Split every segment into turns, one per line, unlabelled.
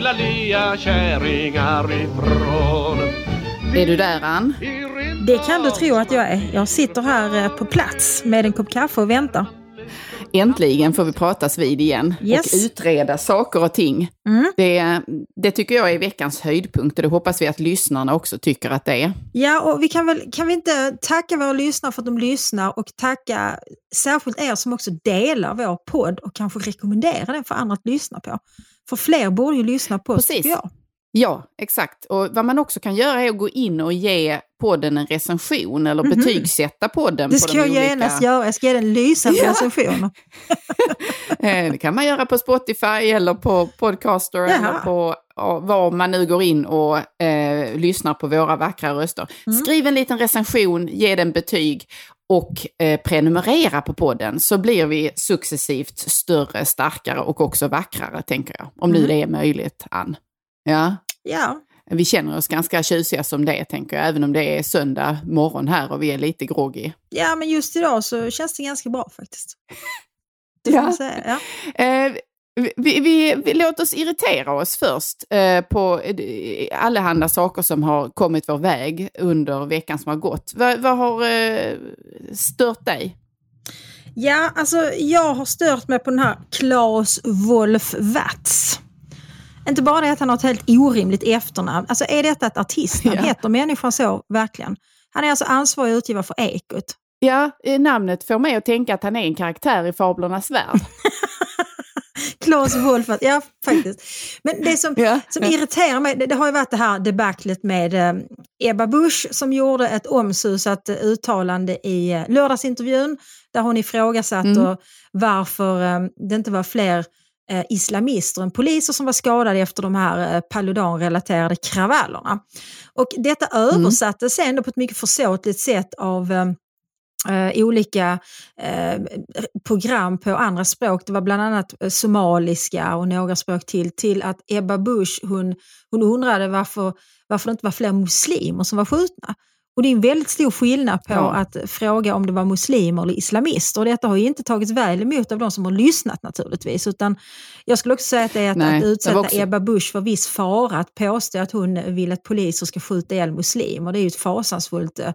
fula lea kärringar ifrån?
Är du där Ann?
Det kan du tro att jag är. Jag sitter här eh, på plats med en kopp kaffe och väntar.
Äntligen får vi pratas vid igen
Yes.
och utreda saker och ting.
Mm.
Det, det tycker jag är veckans höjdpunkt och det hoppas vi att lyssnarna också tycker att det är.
Ja, och vi kan väl kan vi inte tacka våra lyssnare för att de lyssnar och tacka särskilt er som också delar vår podd och kanske rekommenderar den för andra att lyssna på. För fler borde ju lyssna på oss,
Precis.
jag.
Ja, exakt. Och vad man också kan göra är att gå in och ge podden en recension eller betygsätta podden.
Det
på
ska
de
jag
olika...
genast göra. Jag ska ge den lysande
Ja.
recensioner.
Eh, Det kan man göra på Spotify eller på Podcaster
Jaha.
eller på var man nu går in och eh, lyssnar på våra vackra röster.
Mm.
Skriv en liten recension, ge den betyg och eh, prenumerera på podden så blir vi successivt större, starkare och också vackrare, tänker jag. Om nu
Mm.
det är möjligt, Ann. Ja,
Ja,
vi känner oss ganska tjusiga som det, tänker jag, även om det är söndag morgon här och vi är lite groggy.
ja, men just idag så känns det ganska bra faktiskt.
Ja.
säga. Ja.
Eh, vi, vi, vi, låt oss irritera oss först eh, på eh, allehanda saker som har kommit vår väg under veckan som har gått. Vad, vad har eh, stört dig?
Ja, alltså jag har stört mig på den här Claes Wolf Watz. Inte bara det att han har ett helt orimligt efternamn. Alltså är detta ett artistnamn?
Ja.
Heter människan så verkligen? Han är alltså ansvarig utgivare för Ekot.
Ja, eh, namnet får mig att tänka att han är en karaktär i Fablernas värld.
Claes Wolf ja faktiskt. Men det som,
Ja.
som irriterar mig, det, det har ju varit det här debaclet med eh, Ebba Busch som gjorde ett omsusat eh, uttalande i eh, lördagsintervjun där hon ifrågasatte
Mm.
varför eh, det inte var fler eh, islamister än poliser som var skadade efter de här eh, Paludan-relaterade kravallerna. Och detta översattes sen då på ett mycket försåtligt sätt av eh, olika eh, program på andra språk. Det var bland annat eh, somaliska och några språk till. Till att Ebba Busch hon, hon undrade varför, varför det inte var fler muslimer som var skjutna. Och det är en väldigt stor skillnad på
Ja.
att fråga om det var muslimer eller islamister. Och detta har ju inte tagits väl emot av de som har lyssnat naturligtvis. Utan jag skulle också säga att det är att,
Nej,
att utsätta
också-
Ebba Busch för viss fara att påstå att hon vill att poliser ska skjuta ihjäl muslimer. Det är ju ett fasansfullt eh,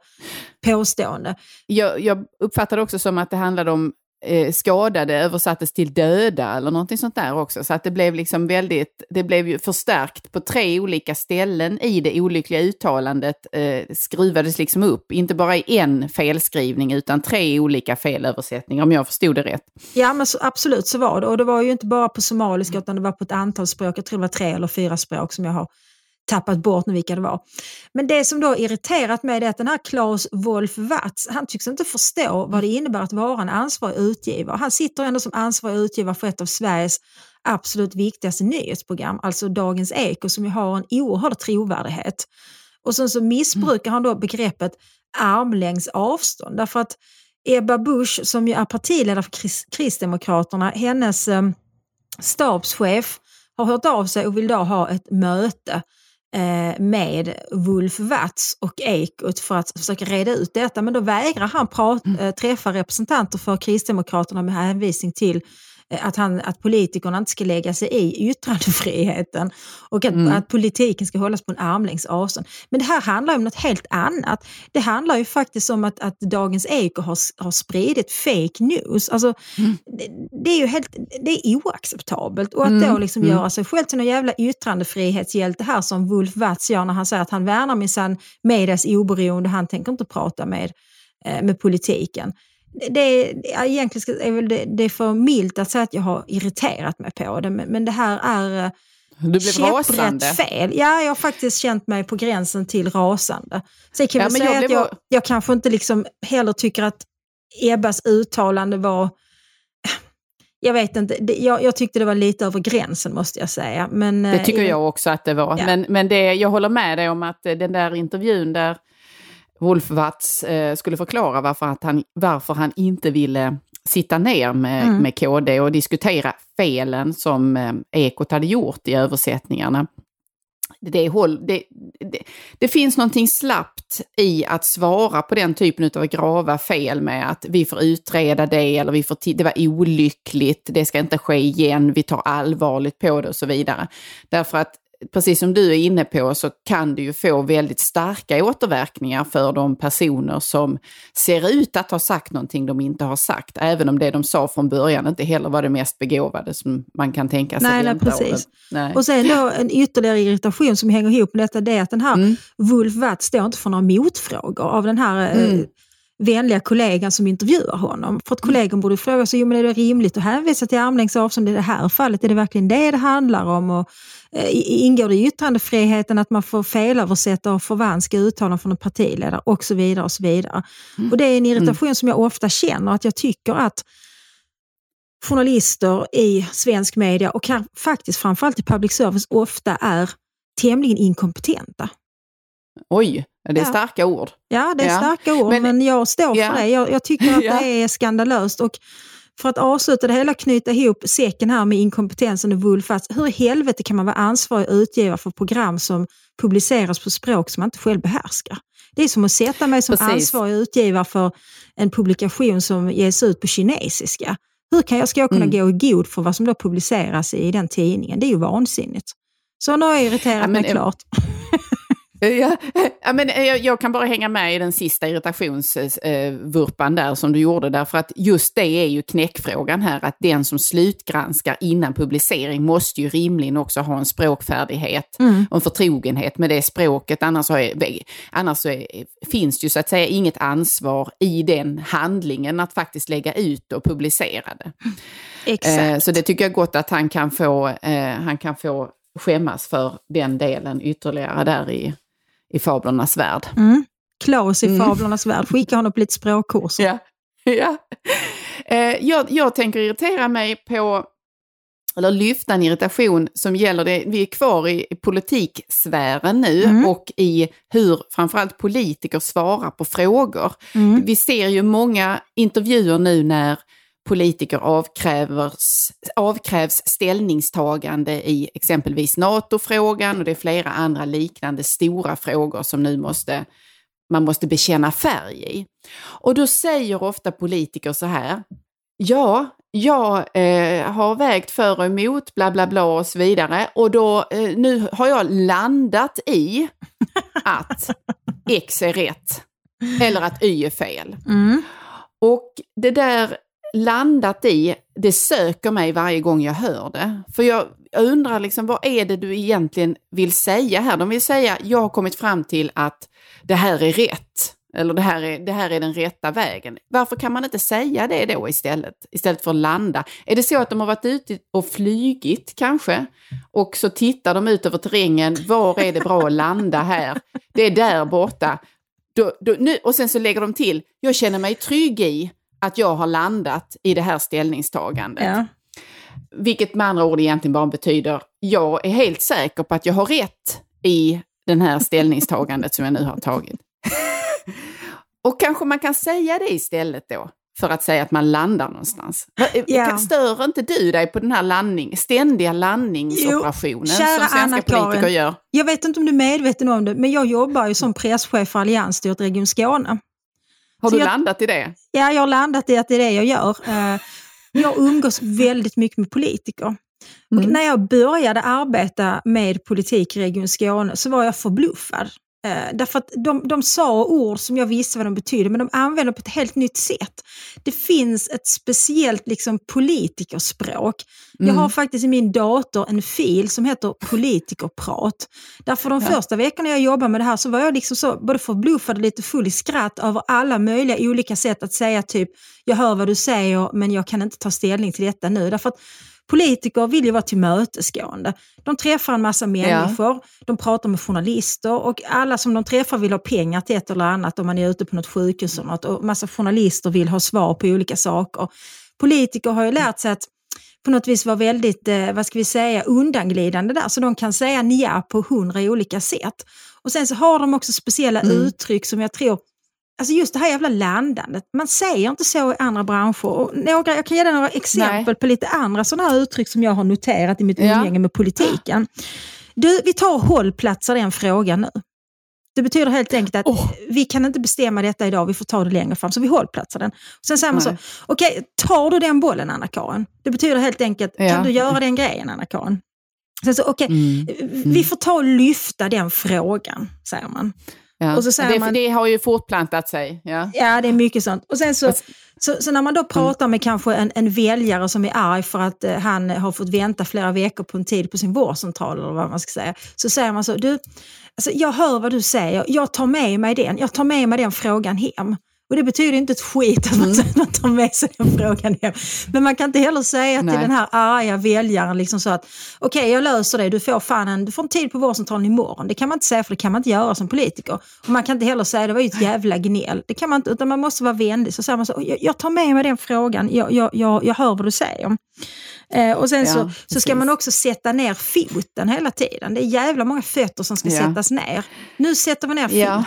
påstående.
Jag, jag uppfattade också som att det handlade om eh, skadade översattes till döda eller någonting sånt där också. Så att det blev liksom väldigt, det blev ju förstärkt på tre olika ställen i det olyckliga uttalandet. Eh, skruvades liksom upp, inte bara i en felskrivning utan tre olika felöversättningar om jag förstod det rätt.
Ja, men så, absolut så var det. Och det var ju inte bara på somaliska utan det var på ett antal språk. Jag tror det var tre eller fyra språk som jag har tappat bort nu vilka det var. Men det som då irriterat mig är att den här Klaus Wolf Watz, han tycks inte förstå vad det innebär att vara en ansvarig utgivare. Han sitter ändå som ansvarig utgivare för ett av Sveriges absolut viktigaste nyhetsprogram, alltså Dagens Eko, som ju har en oerhörd trovärdighet. Och sen så missbrukar han då begreppet armlängds avstånd, därför att Ebba Busch, som ju är partiledare för Kristdemokraterna, hennes eh, stabschef har hört av sig och vill då ha ett möte med Wolf Watz och Ekot för att försöka reda ut detta. Men då vägrar han pra- eh, träffa representanter för Kristdemokraterna med hänvisning till eh, att, han, att politikerna inte ska lägga sig i yttrandefriheten och att, att politiken ska hållas på en armlängds avstånd. Men det här handlar om något helt annat. Det handlar ju faktiskt om att, att Dagens Eko har, har spridit fake news. Alltså, det, det är ju helt, det är oacceptabelt. Och att då liksom göra sig själv till någon jävla yttrandefrihetshjälte här som Wolf Watz gör när han säger att han värnar minsann medias oberoende, han tänker inte prata med, eh, med politiken. Det, ja, egentligen är väl det, det är för milt att säga att jag har irriterat mig på det, men, men det här är eh,
Du blev rasande.
fel. Ja, jag har faktiskt känt mig på gränsen till rasande. Sen kan
Ja,
jag säga
jag
att jag, jag kanske inte liksom heller tycker att Ebbas uttalande var jag vet inte, det, jag, jag, tyckte det var lite över gränsen måste jag säga. Men,
det tycker
eh,
jag också att det var.
Ja.
Men, men det, jag håller med dig om att eh, den där intervjun där Wolfwatz eh, skulle förklara varför, att han, varför han inte ville sitta ner med,
Mm.
med KD och diskutera felen som eh, Ekot hade gjort i översättningarna. Det, håll, det, det, det finns någonting slappt i att svara på den typen av grava fel med att vi får utreda det eller vi får det var olyckligt, det ska inte ske igen, vi tar allvarligt på det och så vidare. Därför att precis som du är inne på så kan det ju få väldigt starka återverkningar för de personer som ser ut att ha sagt någonting de inte har sagt, även om det de sa från början inte heller var det mest begåvade som man kan tänka sig.
Nej, nej, precis.
Nej.
Och sen då en ytterligare irritation som hänger ihop med detta, det är att den här
Mm.
Wolf Watz står inte för några motfrågor av den här eh,
Mm.
vänliga kollegan som intervjuar honom. För att kollegan borde fråga sig, jo, men är det rimligt att hänvisa till armlängds avstånd i det här fallet? Är det verkligen det det handlar om? Och, ingår det i yttrandefriheten att man får felöversätta och förvanska uttalanden från en partiledare och så vidare. Och så vidare.
Mm.
Och det är en irritation som jag ofta känner, att jag tycker att journalister i svensk media och kan, faktiskt framförallt i public service ofta är tämligen inkompetenta.
Oj, det är
Ja.
starka ord.
Ja, det är
Ja.
starka ord, men,
Men-
jag står
Ja.
för det. Jag, jag tycker att det är skandalöst. Och för att avsluta det hela, knyta ihop säcken här med inkompetensen och Wolfats. Hur i helvete kan man vara ansvarig utgivare för program som publiceras på språk som man inte själv behärskar? Det är som att sätta mig som
Precis.
ansvarig utgivare för en publikation som ges ut på kinesiska. Hur kan jag, ska jag kunna
Mm.
gå i god för vad som då publiceras i den tidningen? Det är ju vansinnigt. Så nu har jag irriterat
Ja, men,
mig
eh,
klart.
Ja, ja, men eh, jag, jag kan bara hänga med i den sista irritationsvurpan där som du gjorde, därför att just det är ju knäckfrågan här, att den som slutgranskar innan publicering måste ju rimligen också ha en språkfärdighet
Mm.
och en förtrogenhet med det språket, annars, har, annars så är, finns det ju så att säga inget ansvar i den handlingen att faktiskt lägga ut och publicera det.
Exakt.
Eh, så det tycker jag gott att han kan få, eh, han kan få skämmas för den delen ytterligare där i, i fablernas värld.
Mm. Klaus i
Mm.
Fablernas värld, skicka honom på lite språkkurser.
Ja. ja. Eh, jag, jag tänker irritera mig på, eller lyfta en irritation som gäller det, vi är kvar i, i politiksfären nu
Mm.
och i hur framförallt politiker svarar på frågor.
Mm.
Vi ser ju många intervjuer nu när politiker avkrävs, avkrävs ställningstagande i exempelvis NATO-frågan och det är flera andra liknande stora frågor som nu måste, man måste bekänna färg i. Och då säger ofta politiker så här, ja, jag eh, har vägt för och emot, bla bla bla och så vidare. Och då, eh, nu har jag landat i att X är rätt. Eller att Y är fel.
Mm.
Och det där landat i, det söker mig varje gång jag hör det. För jag, undrar liksom, vad är det du egentligen vill säga här? De vill säga, jag har kommit fram till att det här är rätt. Eller det här är, det här är den rätta vägen. Varför kan man inte säga det då istället? Istället för att landa. Är det så att de har varit ute och flygit kanske? Och så tittar de ut över terrängen. Var är det bra att landa här? Det är där borta. Då, då, nu, och sen så lägger de till, jag känner mig trygg i att jag har landat i det här ställningstagandet.
Ja.
Vilket med andra ord egentligen bara betyder, jag är helt säker på att jag har rätt i den här ställningstagandet som jag nu har tagit. och kanske man kan säga det istället då, för att säga att man landar någonstans.
Ja.
Stör inte du dig på den här landning, ständiga landningsoperationen
Jo,
som svenska
Anna-Karin.
politiker gör?
Jag vet inte om du är medveten om det, men jag jobbar ju som presschef för Alliansstyret Region Skåne.
Har
Så
du
jag-
landat i det?
Ja, jag har landat i att det är det jag gör. Eh, Jag umgås väldigt mycket med politiker.
Mm.
när jag började arbeta med politik i Region Skåne så var jag förbluffad. Eh, därför att de, de sa ord som jag visste vad de betydde, men de använde på ett helt nytt sätt. Det finns ett speciellt liksom, politikerspråk. Jag
Mm.
har faktiskt i min dator en fil som heter politikerprat. Därför de
Ja.
första veckorna jag jobbade med det här så var jag liksom så både förbluffad och lite full i skratt över alla möjliga olika sätt att säga typ, jag hör vad du säger men jag kan inte ta ställning till detta nu. Därför att Politiker vill ju vara tillmötesgående. De träffar en massa människor, de pratar med journalister och alla som de träffar vill ha pengar till ett eller annat om man är ute på något sjukhus och något. Och massa journalister vill ha svar på olika saker. Politiker har ju lärt sig att på något vis vara väldigt, eh, vad ska vi säga, undanglidande där. Så de kan säga nja på hundra olika sätt. Och sen så har de också speciella
Mm.
uttryck som jag tror Alltså just det här jävla landandet, man säger inte så i andra branscher. Och några, jag kan ge dig några exempel
Nej.
på lite andra sådana här uttryck som jag har noterat i mitt
Ja.
umgänge med politiken. Du, vi tar hållplatser den frågan nu. Det betyder helt enkelt att
Åh.
vi kan inte bestämma detta idag, vi får ta det längre fram. Så vi hållplatsar den. Sen säger man
Nej.
så, okej, tar du den bollen Anna-Karin? Det betyder helt enkelt,
Ja.
kan du göra den grejen Anna-Karin? Sen så, okej,
Mm.
vi får ta och lyfta den frågan, säger man.
Ja.
Och så säger
det,
man-
det har ju fortplantat sig. Ja.
Ja, det är mycket sånt. Och sen så, så, så när man då pratar med kanske en, en väljare som är arg för att eh, han har fått vänta flera veckor på en tid på sin vårdcentral eller vad man ska säga. Så säger man så, du, alltså, jag hör vad du säger, jag tar med mig den, jag tar med mig den frågan hem. Och det betyder inte ett skit att man,
Mm.
man tar med sig den frågan hem. Men man kan inte heller säga till
Nej.
den här arga väljaren liksom så att okej jag löser det, du får, fan en, du får en tid på vårdcentralen imorgon. Det kan man inte säga för det kan man inte göra som politiker. Och man kan inte heller säga det var ju ett jävla gnäll. Det kan man inte, utan man måste vara vänlig. Så säger man så, jag, jag tar med mig den frågan, jag, jag, jag, jag hör vad du säger. Eh, och sen
Ja,
så, så ska man också sätta ner foten hela tiden. Det är jävla många fötter som ska
Ja.
sättas ner. Nu sätter vi ner foten.
Ja.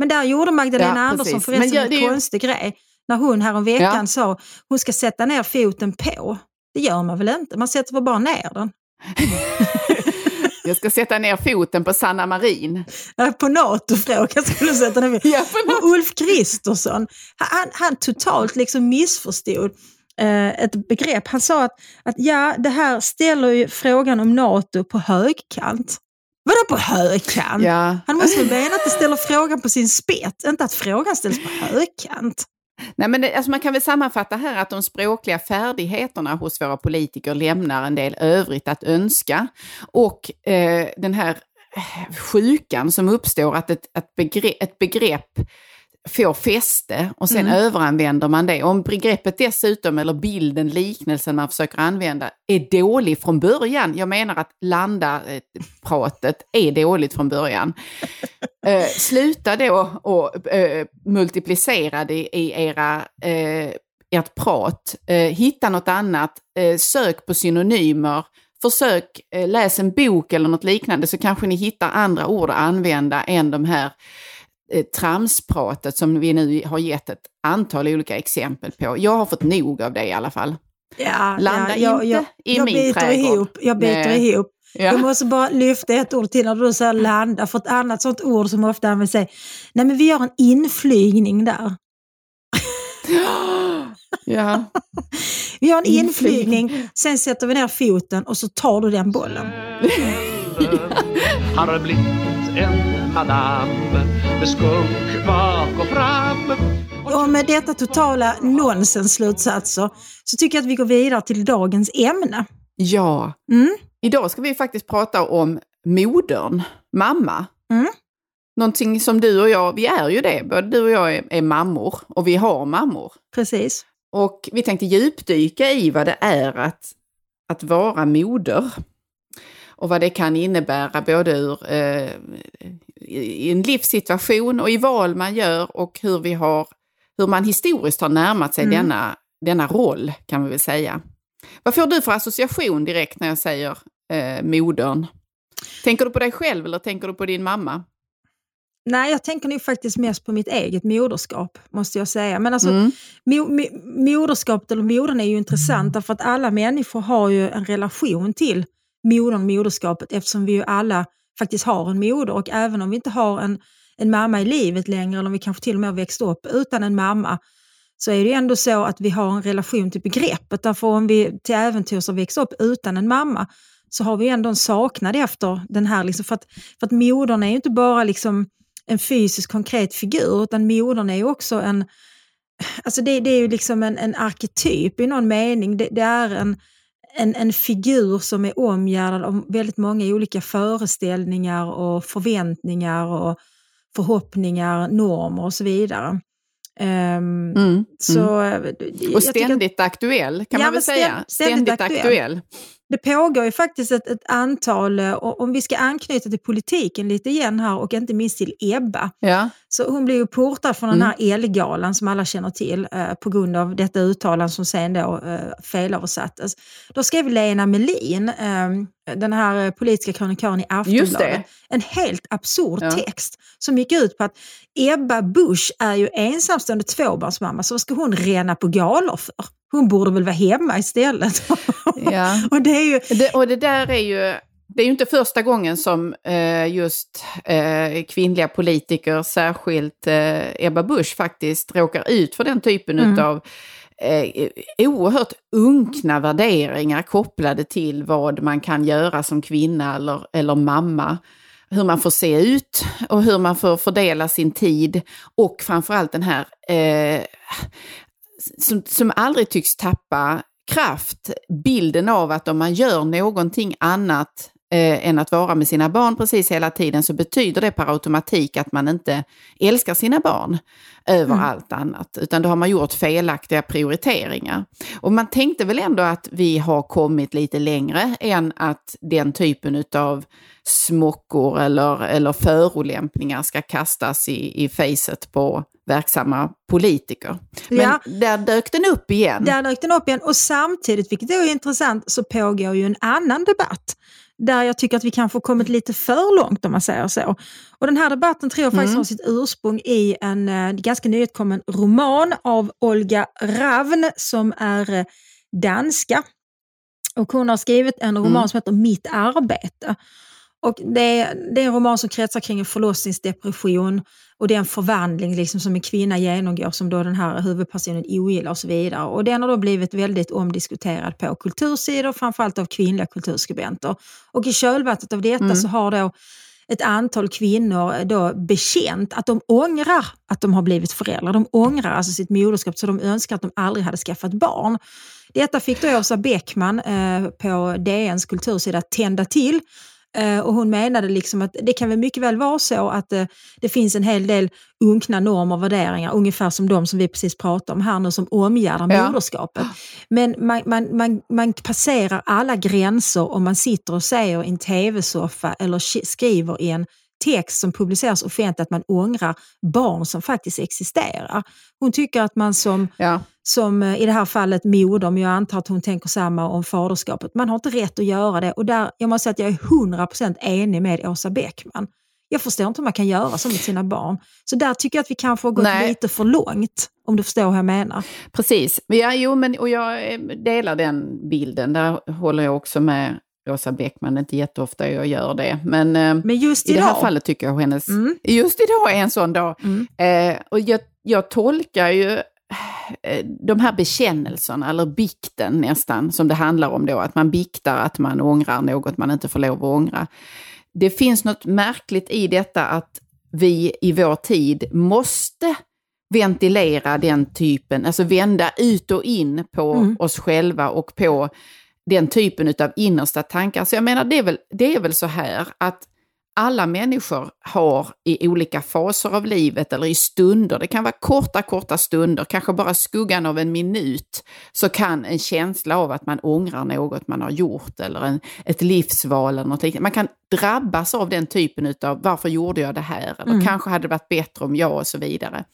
Men där gjorde Magdalena
Ja,
Andersson förresten
Men ja,
en
är ju-
konstig grej. När hon häromveckan
Ja.
sa hon ska sätta ner foten på. Det gör man väl inte? Man sätter väl bara ner den?
Jag ska sätta ner foten på Sanna Marin.
På NATO-frågan skulle du sätta ner foten.
Ja, på
Och Ulf Kristersson, han, han totalt liksom missförstod eh, ett begrepp. Han sa att, att ja, det här ställer ju frågan om NATO på högkant. Vadå på högkant?
Ja.
Han måste väl mena att det ställer frågan på sin spets, inte att frågan ställs på högkant.
Nej, men det, alltså man kan väl sammanfatta här att de språkliga färdigheterna hos våra politiker lämnar en del övrigt att önska. Och eh, den här eh, sjukan som uppstår, att ett, ett, begrepp, ett begrepp får fäste och sen överanvänder man det. Om begreppet dessutom, eller bilden, liknelsen man försöker använda, är dålig från början, jag menar att landa-pratet är dåligt från början, eh, sluta då och eh, multiplicera det i era, eh, ert prat. Eh, hitta något annat, eh, sök på synonymer, försök eh, läs en bok eller något liknande så kanske ni hittar andra ord att använda än de här tramspratet som vi nu har gett ett antal olika exempel på. Jag har fått nog av det i alla fall.
Ja,
Landa
ja,
inte i
jag
min
biter
trädgård.
Ihop, jag biter
Nej.
ihop.
Ja.
Jag måste bara lyfta ett ord till när du säger landa, för ett annat sånt ord som ofta används är, nej men vi gör en inflygning där.
Ja.
Vi gör en
Inflygning.
sen sätter vi ner foten och så tar du den bollen.
har blivit en madam med skunk bak och fram.
Och med detta totala nonsensslutsatser så tycker jag att vi går vidare till dagens ämne.
ja.
Mm.
Idag ska vi faktiskt prata om modern, mamma.
Mm.
Någonting som du och jag, vi är ju det, både du och jag är, är mammor och vi har mammor.
Precis.
Och vi tänkte djupdyka i vad det är att, att vara moder. Och vad det kan innebära både ur, eh, i en livssituation och i val man gör och hur, vi har, hur man historiskt har närmat sig
Mm.
denna, denna roll, kan vi väl säga. Vad får du för association direkt när jag säger eh, modern? Tänker du på dig själv eller tänker du på din mamma?
Nej, jag tänker nog faktiskt mest på mitt eget moderskap, måste jag säga. Men alltså,
Mm.
mo, mo, moderskapet eller modern är ju intressant därför att alla människor har ju en relation till modern, moderskapet eftersom vi ju alla faktiskt har en moder och även om vi inte har en, en mamma i livet längre eller om vi kanske till och med har växt upp utan en mamma så är det ju ändå så att vi har en relation till begreppet. Därför om vi till äventyrs har växt upp utan en mamma så har vi ändå en saknad efter den här, liksom, för, att, för att modern är ju inte bara liksom en fysisk konkret figur utan modern är ju också en, alltså det, det är ju liksom en, en arketyp i någon mening. Det, det är en, en, en figur som är omgärdad av väldigt många olika föreställningar och förväntningar och förhoppningar, normer och så vidare. Ehm,
Mm.
så, jag
Och
tycker
ständigt aktuell, kan
Ja,
man väl säga.
ständigt
Ständigt
aktuell.
aktuell.
Det pågår ju faktiskt ett, ett antal, eh, och om vi ska anknyta till politiken lite igen här och inte minst till Ebba.
Ja.
Så hon blev ju portad från den här Elgalan som alla känner till eh, på grund av detta uttalande som sen då eh, felöversattes. Då skrev Lena Melin, eh, den här eh, politiska krönikören i Aftonbladet,
det.
en helt absurd
Ja.
text som gick ut på att Ebba Busch är ju ensamstående tvåbarnsmamma, så vad ska hon rena på galor för? Hon borde väl vara hemma istället.
Ja.
och det är ju,
Det, och det där är ju, det är ju inte första gången som eh, just eh, kvinnliga politiker, särskilt eh, Ebba Busch faktiskt, råkar ut för den typen
Mm.
utav eh, oerhört unkna värderingar kopplade till vad man kan göra som kvinna eller, eller mamma. Hur man får se ut och hur man får fördela sin tid och framförallt den här eh, som, som aldrig tycks tappa kraft, bilden av att om man gör någonting annat eh, än att vara med sina barn precis hela tiden så betyder det per automatik att man inte älskar sina barn över allt annat, utan då har man gjort felaktiga prioriteringar. Och man tänkte väl ändå att vi har kommit lite längre än att den typen av smockor eller, eller förolämpningar ska kastas i, i facet på verksamma politiker. Men
Ja.
där dök den upp igen.
Där dök den upp igen och samtidigt, vilket är intressant, så pågår ju en annan debatt där jag tycker att vi kanske kommit lite för långt om man säger så. Och den här debatten tror jag faktiskt har sitt ursprung i en eh, ganska nyutkommen roman av Olga Ravn som är eh, danska. Och hon har skrivit en roman som heter Mitt arbete. Och det, är, det är en roman som kretsar kring en förlossningsdepression och det är en förvandling liksom som en kvinna genomgår som då den här huvudpersonen ogillar och så vidare. Och den har då blivit väldigt omdiskuterad på kultursidor, framförallt av kvinnliga kulturskribenter. Och i kölvattnet av detta så har då ett antal kvinnor då bekänt att de ångrar att de har blivit föräldrar. De ångrar alltså sitt moderskap så de önskar att de aldrig hade skaffat barn. Detta fick då Åsa Bäckman eh, på DNs kultursida tända till. Eh, och hon menade liksom att det kan väl mycket väl vara så att eh, det finns en hel del unkna normer och värderingar, ungefär som de som vi precis pratade om här nu, som omgärdar
Ja.
moderskapet. Men man, man, man, man passerar alla gränser om man sitter och säger i en tv-soffa eller sk- skriver i en text som publiceras offentligt att man ångrar barn som faktiskt existerar. Hon tycker att man som
Ja.
som eh, i det här fallet moder, men jag antar att hon tänker samma om faderskapet. Man har inte rätt att göra det och där, jag måste säga att jag är 100% enig med Åsa Bäckman. Jag förstår inte hur man kan göra så med sina barn. Så där tycker jag att vi kanske har gått
Nej.
lite för långt, om du förstår hur jag menar.
Precis. Ja, jo, men, och jag eh, delar den bilden. Där håller jag också med Åsa Bäckman. Det är inte jätteofta jag gör det. Men, eh,
Men just
i det här fallet tycker jag hennes...
Mm.
Just idag är en sån dag.
Mm.
Eh, och jag, jag tolkar ju eh, de här bekännelserna, eller bikten nästan, som det handlar om då. Att man biktar att man ångrar något man inte får lov att ångra. Det finns något märkligt i detta att vi i vår tid måste ventilera den typen, alltså vända ut och in på
Mm.
oss själva och på den typen av innersta tankar. Så jag menar, det är väl, det är väl så här att alla människor har i olika faser av livet eller i stunder, det kan vara korta, korta stunder, kanske bara skuggan av en minut, så kan en känsla av att man ångrar något man har gjort eller en, ett livsval eller något liknande. Man kan drabbas av den typen av varför gjorde jag det här? Eller kanske hade det varit bättre om jag och så vidare.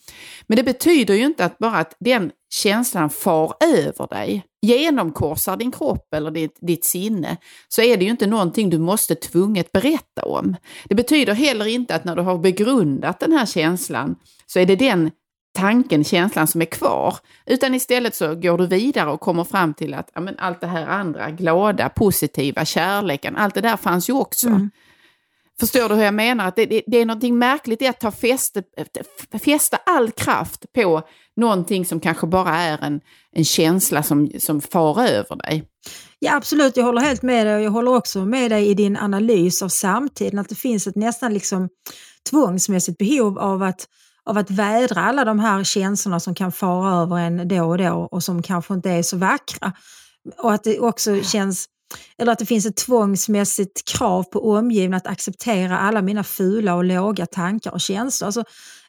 Men det betyder ju inte att bara att den känslan far över dig, genomkorsar din kropp eller ditt, ditt sinne, så är det ju inte någonting du måste tvunget berätta om. Det betyder heller inte att när du har begrundat den här känslan så är det den tanken, känslan som är kvar. Utan istället så går du vidare och kommer fram till att ja, men allt det här andra, glada, positiva, kärleken, allt det där fanns ju också. Förstår du hur jag menar? Att det, det, det är någonting märkligt i att ta fäste, fästa all kraft på någonting som kanske bara är en, en känsla som, som far över dig.
Ja absolut, jag håller helt med dig och jag håller också med dig i din analys av samtiden, att det finns ett nästan liksom tvångsmässigt behov av att, av att vädra alla de här känslorna som kan fara över en då och då och som kanske inte är så vackra. Och att det också känns, eller att det finns ett tvångsmässigt krav på omgivningen att acceptera alla mina fula och låga tankar och känslor. Alltså,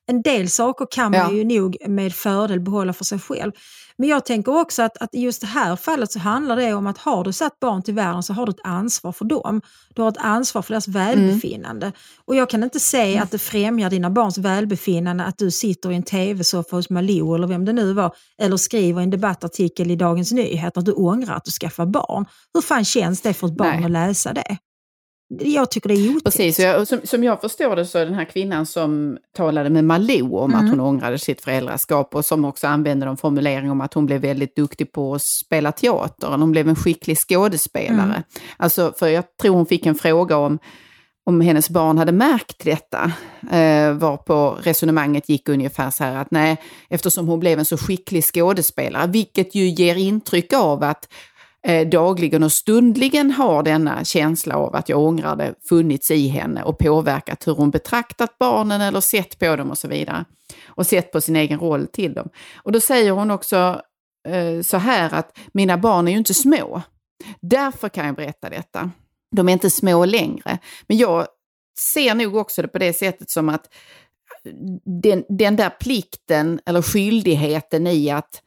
En del saker kan man
Ja.
ju nog med fördel behålla för sig själv. Men jag tänker också att, att i just det här fallet så handlar det om att har du satt barn till världen så har du ett ansvar för dem. Du har ett ansvar för deras välbefinnande. Och jag kan inte se att det främjar dina barns välbefinnande att du sitter i en tv-soffa hos Malou eller vem det nu var, eller skriver en debattartikel i Dagens Nyheter att du ångrar att du skaffar barn. Hur fan känns det för ett barn
Nej.
att läsa det? Jag tycker det är otäckt.
Precis, jag, som, som jag förstår det så är den här kvinnan som talade med Malou om att hon ångrade sitt föräldraskap och som också använde en formulering om att hon blev väldigt duktig på att spela teater, hon blev en skicklig skådespelare. Alltså, för jag tror hon fick en fråga om om hennes barn hade märkt detta, eh, varpå resonemanget gick ungefär så här att nej, eftersom hon blev en så skicklig skådespelare, vilket ju ger intryck av att eh, dagligen och stundligen har denna känsla av att jag ångrar det funnits i henne och påverkat hur hon betraktat barnen eller sett på dem och så vidare. Och sett på sin egen roll till dem. Och då säger hon också eh, så här att mina barn är ju inte små. Därför kan jag berätta detta. De är inte små längre. Men jag ser nog också det på det sättet som att den, den där plikten eller skyldigheten i att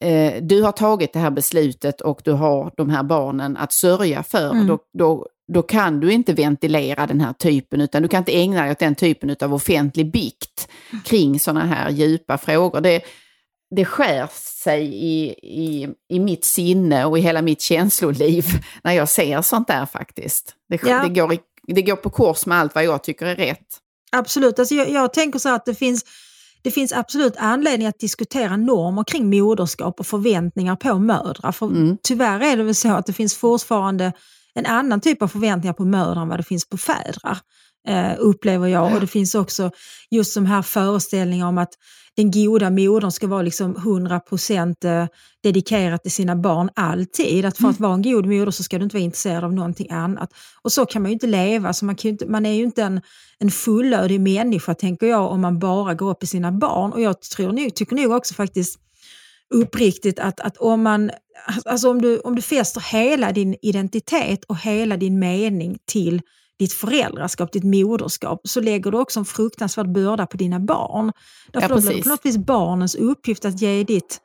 eh, du har tagit det här beslutet och du har de här barnen att sörja för,
Mm.
då, då, då kan du inte ventilera den här typen, utan du kan inte ägna dig åt den typen av offentlig bikt kring sådana här djupa frågor. Det, det skär sig i, i, i mitt sinne och i hela mitt känsloliv när jag ser sånt där faktiskt. Det,
Ja.
det, går, det går på kors med allt vad jag tycker är rätt.
Absolut, alltså jag, jag tänker så att det finns, det finns absolut anledning att diskutera normer kring moderskap och förväntningar på mödrar. För
Mm.
tyvärr är det väl så att det finns fortfarande en annan typ av förväntningar på mödrar än vad det finns på fädrar. Eh, upplever jag. Och det finns också just de här föreställningar om att den goda modern ska vara liksom 100% eh, dedikerad till sina barn alltid. Att för att vara en god moder så ska du inte vara intresserad av någonting annat. Och så kan man ju inte leva. Så man, kan inte, man är ju inte en, en fullödig människa tänker jag om man bara går upp i sina barn. Och jag tror tycker nog också faktiskt uppriktigt att, att om man alltså om du, om du fäster hela din identitet och hela din mening till ditt föräldraskap, ditt moderskap, så lägger du också en fruktansvärd börda på dina barn. Därför
Ja,
då blir det på något vis barnens uppgift att ge ditt,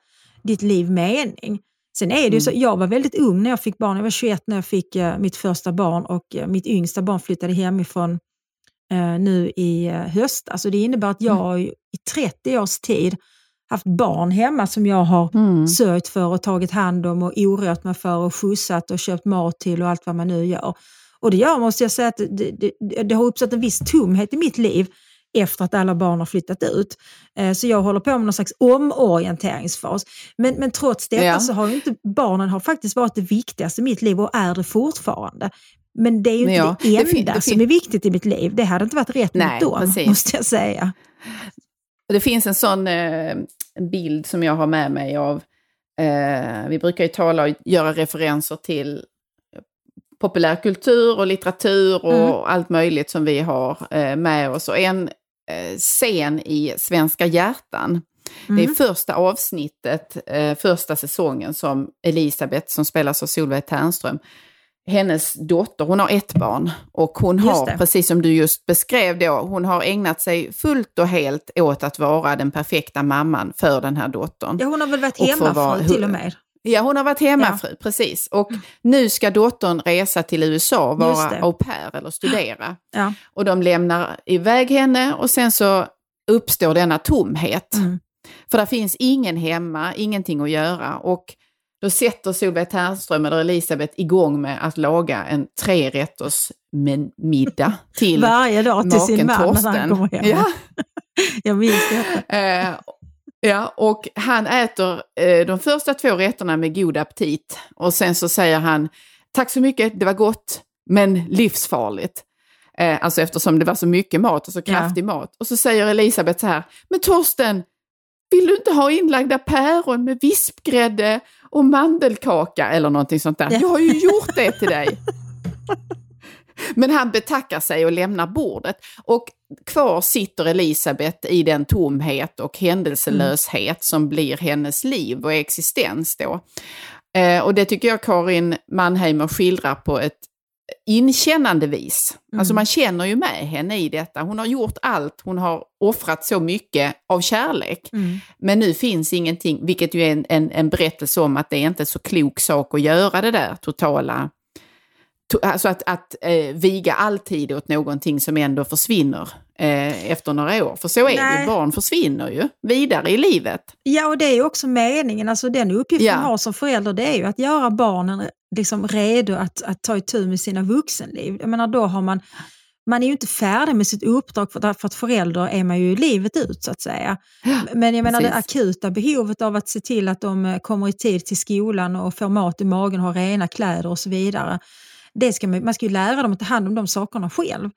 ditt liv mening. Sen är det ju så, jag var väldigt ung när jag fick barn, jag var 21 när jag fick eh, mitt första barn och eh, mitt yngsta barn flyttade hemifrån eh, nu i eh, höst. Alltså det innebär att jag har ju i 30 års tid haft barn hemma som jag har
Mm.
sörjt för och tagit hand om och orört mig för och skjutsat och köpt mat till och allt vad man nu gör. Och det gör, måste jag säga, att det, det, det har uppstått en viss tomhet i mitt liv efter att alla barn har flyttat ut. Eh, Så jag håller på med någon slags omorienteringsfas. Men, men trots detta
Ja.
så har ju inte barnen har faktiskt varit det viktigaste i mitt liv och är det fortfarande. Men det är ju inte
Ja,
det
det
enda
fin- det
som är viktigt i mitt liv. Det hade inte varit rätt
Nej,
mot dem,
precis.
måste jag säga.
Det finns en sån eh, bild som jag har med mig av, eh, vi brukar ju tala och göra referenser till populärkultur och litteratur och
Mm.
allt möjligt som vi har eh, med oss. Och en eh, scen i Svenska hjärtan, det är
Mm.
första avsnittet, eh, första säsongen som Elisabeth, som spelas av Solveig Ternström, hennes dotter, hon har ett barn och hon har, precis som du just beskrev då, hon har ägnat sig fullt och helt åt att vara den perfekta mamman för den här dottern.
Ja, hon har väl varit
Och
hemmafru till och med.
Ja, hon har varit hemmafru, precis. Och nu ska dottern resa till USA och vara au pair eller studera.
Ja.
Och de lämnar iväg henne och sen så uppstår denna tomhet.
Mm.
För det finns ingen hemma, ingenting att göra. Och då sätter Solveig Ternström eller Elisabeth igång med att laga en trerätters middag till
Varje dag till sin man när han kommer hem.
Ja,
Jag minns detta.
Eh, ja, och han äter eh, de första två rätterna med god aptit. Och sen så säger han, tack så mycket, det var gott, men livsfarligt. Eh, alltså eftersom det var så mycket mat och så
Ja.
kraftig mat. Och så säger Elisabeth så här, men Torsten, vill du inte ha inlagda päron med vispgrädde och mandelkaka eller någonting sånt där?
Ja.
Jag har ju gjort det till dig. Men han betackar sig och lämnar bordet. Och kvar sitter Elisabeth i den tomhet och händelselöshet som blir hennes liv och existens då. Eh, och det tycker jag Karin Mannheimer skildrar på ett inkännandevis.
Mm.
Alltså man känner ju med henne i detta. Hon har gjort allt, hon har offrat så mycket av kärlek.
Mm.
Men nu finns ingenting, vilket ju är en, en, en berättelse om att det är inte är så klok sak att göra det där totala to, alltså att, att eh, viga all tid åt någonting som ändå försvinner eh, efter några år. För så är det
Nej.
ju, barn försvinner ju vidare i livet.
Ja, och det är ju också meningen. Alltså den uppgift
Ja.
man har som förälder det är ju att göra barnen liksom redo att, att ta itu med sina vuxenliv. Jag menar, då har man, man är ju inte färdig med sitt uppdrag för, för att förälder är man ju livet ut så att säga. Men jag menar det
precis.
akuta behovet av att se till att de eh, kommer i tid till skolan och får mat i magen, har rena kläder och så vidare. Det ska man, man ska ju lära dem att ta hand om de sakerna själv.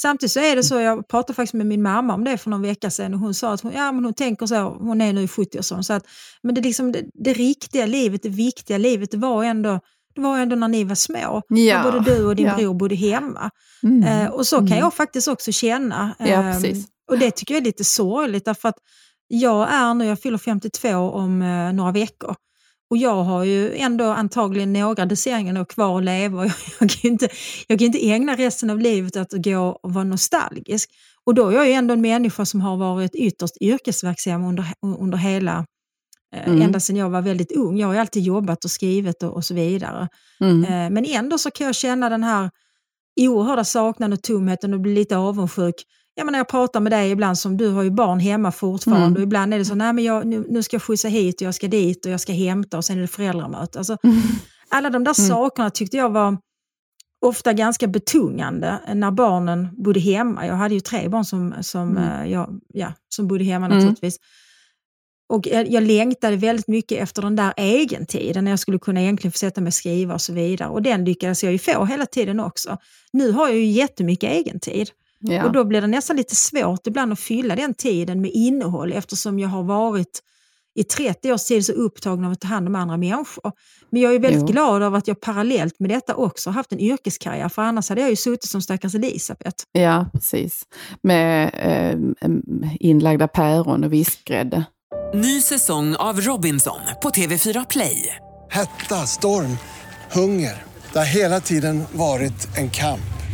Samtidigt så är det så, jag pratade faktiskt med min mamma om det för någon vecka sedan och hon sa att hon, ja, men hon tänker så, hon är nu i 70-årsåldern, så att men det, liksom, det, det riktiga livet, det viktiga livet, det var ändå, det var ändå när ni var små.
Ja,
både du och din
ja.
bror bodde hemma.
Mm.
Eh, och så kan
Mm.
jag faktiskt också känna.
Ja,
Ehm, och det tycker jag är lite sorgligt därför att jag är nu, jag fyller 52 om eh, några veckor. Och jag har ju ändå antagligen några decennier kvar att leva och jag, jag, kan inte, jag kan inte ägna resten av livet att gå och vara nostalgisk. Och då är jag ju ändå en människa som har varit ytterst yrkesverksam under, under hela, eh,
Mm.
ända sedan jag var väldigt ung. Jag har ju alltid jobbat och skrivit och, och så vidare.
Mm.
Eh, Men ändå så kan jag känna den här oerhörda saknaden och tomheten och bli lite avundsjuk. Ja, men när jag pratar med dig ibland, som du har ju barn hemma fortfarande,
Mm.
och ibland är det så, nej men jag, nu, nu ska jag skjutsa hit och jag ska dit och jag ska hämta och sen är det föräldramöte. Alltså, alla de där
Mm.
sakerna tyckte jag var ofta ganska betungande när barnen bodde hemma. Jag hade ju tre barn som, som,
Mm.
eh, jag, ja, som bodde hemma
Mm.
naturligtvis. Och jag, jag längtade väldigt mycket efter den där egentiden när jag skulle kunna egentligen få sätta mig och skriva och så vidare. Och den lyckades jag ju få hela tiden också. Nu har jag ju jättemycket egentid.
Ja.
Och då blir det nästan lite svårt ibland att fylla den tiden med innehåll eftersom jag har varit i 30 års tid så upptagen av att ta hand om andra människor. Men jag är väldigt
Jo.
glad över att jag parallellt med detta också har haft en yrkeskarriär, för annars hade jag ju suttit som stackars Elisabeth.
Ja, precis. Med eh, inlagda päron och vispgrädde.
Ny säsong av Robinson på TV4 Play.
Hetta, storm, hunger. Det har hela tiden varit en kamp.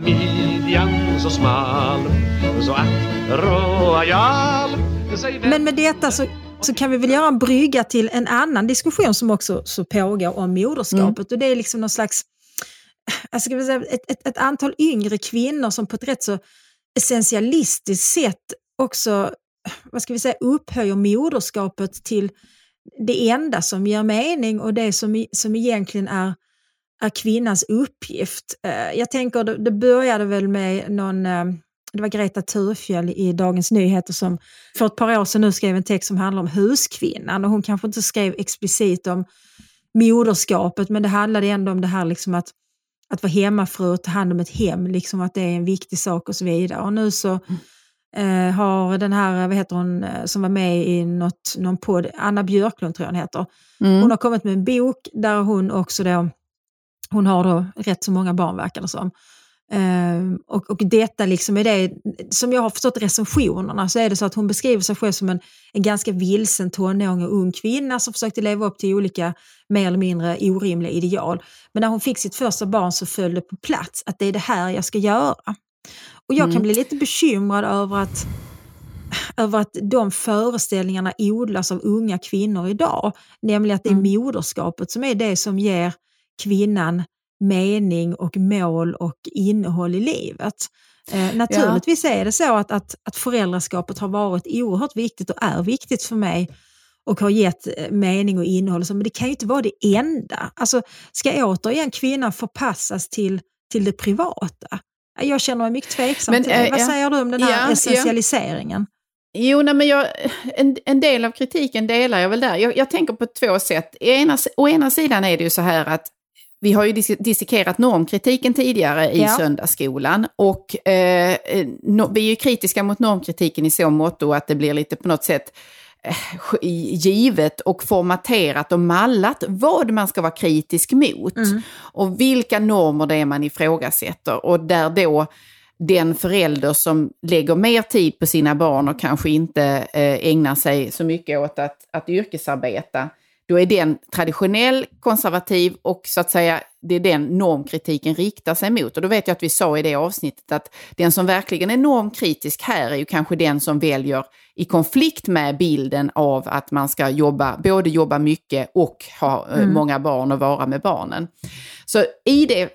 Midjan så smal Så att royal
Men med detta så, så kan vi väl göra en brygga till en annan diskussion som också så pågår om moderskapet. Och det är liksom någon slags, jag ska säga, ett, ett, ett antal yngre kvinnor som på ett rätt så essentialistiskt sätt också vad ska vi säga, upphöjer moderskapet till det enda som ger mening och det som, som egentligen är, är kvinnans uppgift. Eh, Jag tänker, det, började väl med någon, eh, det var Greta Thurfjell i Dagens Nyheter som för ett par år sedan nu skrev en text som handlar om huskvinnan och hon kanske inte skrev explicit om moderskapet men det handlade ändå om det här liksom att, att vara hemmafru och ta hand om ett hem, liksom att det är en viktig sak och så vidare. Och nu så eh, har den här, vad heter hon, eh, som var med i något, någon podd, Anna Björklund tror jag hon heter,
Mm.
hon har kommit med en bok där hon också då, hon har då rätt så många barn verkar det som. Ehm, och, och detta liksom är det, som jag har förstått recensionerna så är det så att hon beskriver sig själv som en, en ganska vilsen tonåring och ung kvinna som försökte leva upp till olika mer eller mindre orimliga ideal. Men när hon fick sitt första barn så föll det på plats att det är det här jag ska göra. Och jag kan bli lite bekymrad över att över att de föreställningarna odlas av unga kvinnor idag. Nämligen att det är moderskapet som är det som ger kvinnan mening och mål och innehåll i livet. Eh, naturligtvis är det så att, att, att föräldraskapet har varit oerhört viktigt och är viktigt för mig och har gett eh, mening och innehåll. och så, Men det kan ju inte vara det enda. Alltså, ska återigen kvinnan förpassas till, till det privata? Jag känner mig mycket tveksam
Men,
till det.
eh,
Vad
ja.
säger du om den här
Ja, ja.
essentialiseringen?
Jo, nej, men jag, en, en del av kritiken delar jag väl där. Jag, jag tänker på två sätt. Ena, å ena sidan är det ju så här att vi har ju dis- dissekerat normkritiken tidigare i
Ja.
söndagsskolan och eh, no, vi är ju kritiska mot normkritiken i så måtto att det blir lite på något sätt eh, givet och formaterat och mallat vad man ska vara kritisk mot och vilka normer det är man ifrågasätter och där då den förälder som lägger mer tid på sina barn och kanske inte eh, ägnar sig så mycket åt att, att yrkesarbeta, då är den traditionell, konservativ och så att säga det är den normkritiken riktar sig mot. Och då vet jag att vi sa i det avsnittet att den som verkligen är normkritisk här är ju kanske den som väljer i konflikt med bilden av att man ska jobba, både jobba mycket och ha eh, många barn och vara med barnen. Så i, det,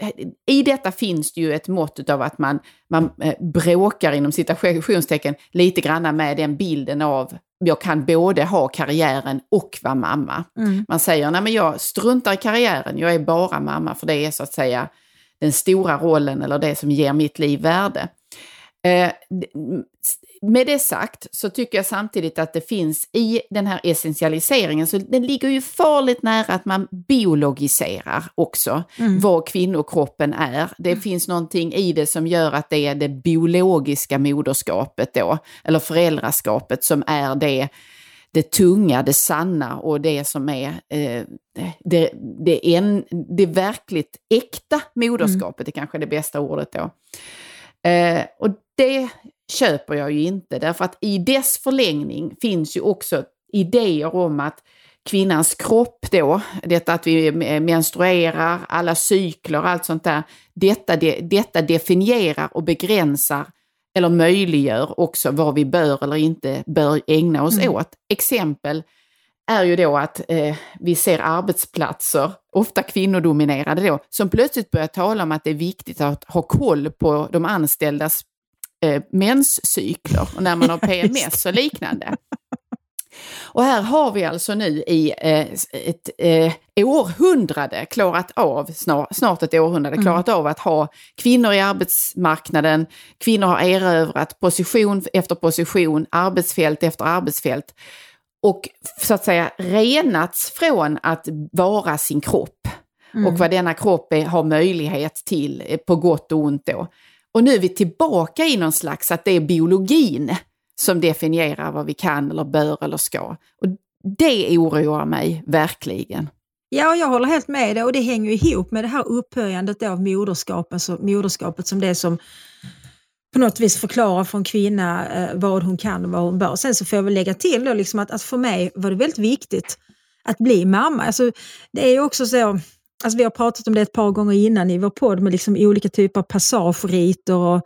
i detta finns det ju ett mått av att man, man eh, bråkar inom citationstecken lite grann med den bilden av jag kan både ha karriären och vara mamma. Man säger, nej men jag struntar i karriären, jag är bara mamma för det är så att säga den stora rollen eller det som ger mitt liv värde. Eh, med det sagt så tycker jag samtidigt att det finns i den här essentialiseringen, så den ligger ju farligt nära att man biologiserar också vad kvinnokroppen är. Det finns någonting i det som gör att det är det biologiska moderskapet då, eller föräldraskapet som är det det tunga, det sanna och det som är eh, det, det, en, det verkligt äkta moderskapet, är kanske det bästa ordet då. Eh, och det köper jag ju inte, därför att i dess förlängning finns ju också idéer om att kvinnans kropp då, detta att vi menstruerar, alla cykler, allt sånt där, detta, det, detta definierar och begränsar eller möjliggör också vad vi bör eller inte bör ägna oss åt. Exempel är ju då att eh, vi ser arbetsplatser, ofta kvinnodominerade då, som plötsligt börjar tala om att det är viktigt att ha koll på de anställdas eh, menscykler och när man har PMS och liknande. Och här har vi alltså nu i eh, ett eh, århundrade klarat av, snart, snart ett århundrade, klarat av att ha kvinnor i arbetsmarknaden. Kvinnor har erövrat position efter position, arbetsfält efter arbetsfält. Och så att säga renats från att vara sin kropp. Och vad denna kropp är, har möjlighet till, eh, på gott och ont då. Och nu är vi tillbaka i någon slags att det är biologin som definierar vad vi kan eller bör eller ska. Och det oroar mig verkligen.
Ja, jag håller helt med dig och det hänger ihop med det här upphöjandet av moderskapet, så moderskapet som det som på något vis förklarar för en kvinna eh, vad hon kan och vad hon bör. Sen så får jag väl lägga till då liksom att, att för mig var det väldigt viktigt att bli mamma. Alltså, det är ju också så, alltså vi har pratat om det ett par gånger innan i vår podd med liksom olika typer av passageriter och,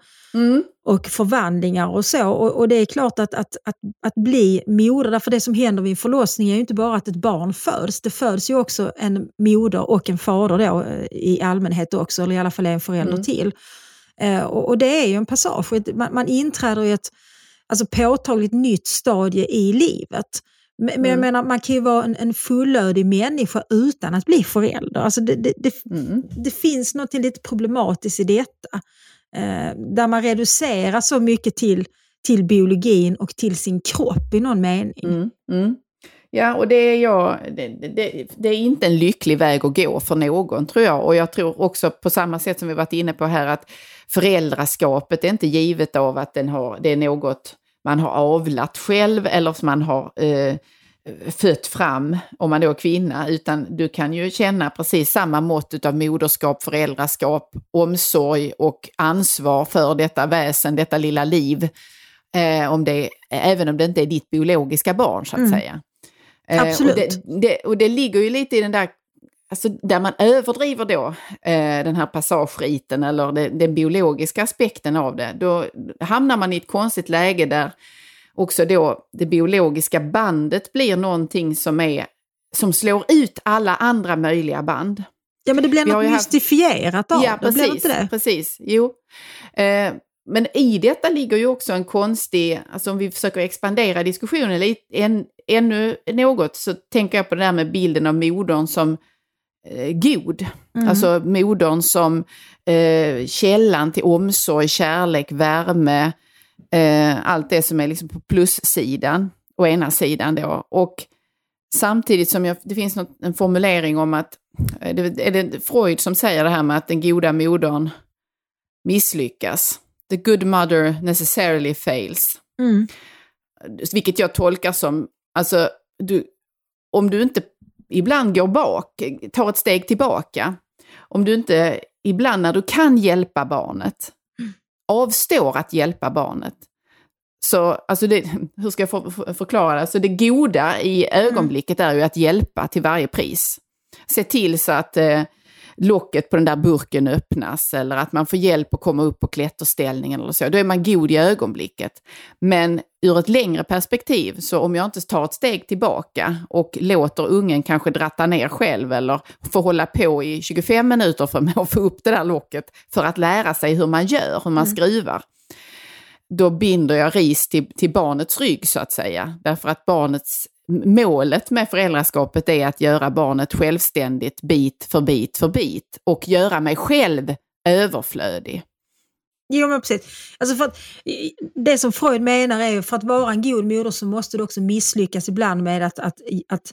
och förvandlingar och så. Och, och det är klart att, att, att, att bli moder, därför det som händer vid en förlossning är ju inte bara att ett barn föds, det föds ju också en moder och en fader då, eh, i allmänhet också, eller i alla fall en förälder till. Eh, och, och det är ju en passage, man, man inträder i ett alltså, påtagligt nytt stadie i livet. Men, men jag menar, man kan ju vara en, en fullödig människa utan att bli förälder. Alltså det, det, det, det finns något lite problematiskt i detta. Eh, där man reducerar så mycket till, till biologin och till sin kropp i någon mening.
Mm, mm. Ja, och det är, jag, det, det, det är inte en lycklig väg att gå för någon, tror jag. Och jag tror också på samma sätt som vi varit inne på här, att föräldraskapet är inte givet av att den har, det är något man har avlat själv eller som man har eh, fött fram, om man då är kvinna, utan du kan ju känna precis samma mått av moderskap, föräldraskap, omsorg och ansvar för detta väsen, detta lilla liv. Eh, om det, även om det inte är ditt biologiska barn, så att säga. Eh,
Absolut.
Och det, det, och det ligger ju lite i den där, alltså där man överdriver då eh, den här passageriten eller det, den biologiska aspekten av det. Då hamnar man i ett konstigt läge där också då det biologiska bandet blir någonting som är som slår ut alla andra möjliga band.
Ja, men det blir något
ju haft-
mystifierat av
Ja,
det
precis.
inte det?
precis. Jo. Eh, men i detta ligger ju också en konstig, alltså om vi försöker expandera diskussionen lite, en, ännu något, så tänker jag på det där med bilden av modern som eh, god. Alltså modern som eh, källan till omsorg, kärlek, värme, eh, allt det som är liksom på plussidan, å ena sidan då. Och samtidigt som jag, det finns något, en formulering om att, är det, är det Freud som säger det här med att den goda modern misslyckas. The good mother necessarily fails.
Mm.
Vilket jag tolkar som, alltså, du, om du inte ibland går bak, tar ett steg tillbaka, om du inte ibland när du kan hjälpa barnet, avstår att hjälpa barnet, så, alltså det, hur ska jag för, för, förklara det? Alltså det goda i ögonblicket är ju att hjälpa till varje pris. Se till så att eh, locket på den där burken öppnas eller att man får hjälp att komma upp på klätterställningen eller så. Då är man god i ögonblicket. Men ur ett längre perspektiv, så om jag inte tar ett steg tillbaka och låter ungen kanske dratta ner själv eller få hålla på i 25 minuter för att få upp det där locket för att lära sig hur man gör, hur man skruvar då binder jag ris till, till barnets rygg så att säga. Därför att barnets, målet med föräldraskapet är att göra barnet självständigt bit för bit för bit och göra mig själv överflödig.
Jo, men precis. Alltså för att, det som Freud menar är ju för att vara en god moder så måste du också misslyckas ibland med att, att, att,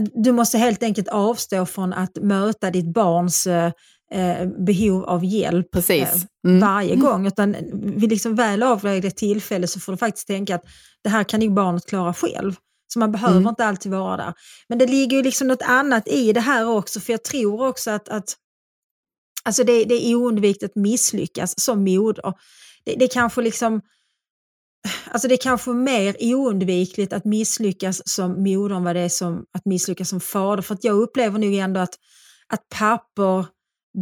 att du måste helt enkelt avstå från att möta ditt barns eh, behov av hjälp
Precis.
eh,
Mm.
varje gång. Utan vid liksom väl avvägda tillfälle så får du faktiskt tänka att det här kan ju barnet klara själv. Så man behöver
Mm.
inte alltid vara där. Men det ligger ju liksom något annat i det här också, för jag tror också att, att alltså det, det är oundvikligt att misslyckas som moder. Det, det kanske liksom Alltså det är kanske mer oundvikligt att misslyckas som moder än vad det är som att misslyckas som fader. För att jag upplever nog ändå att, att pappor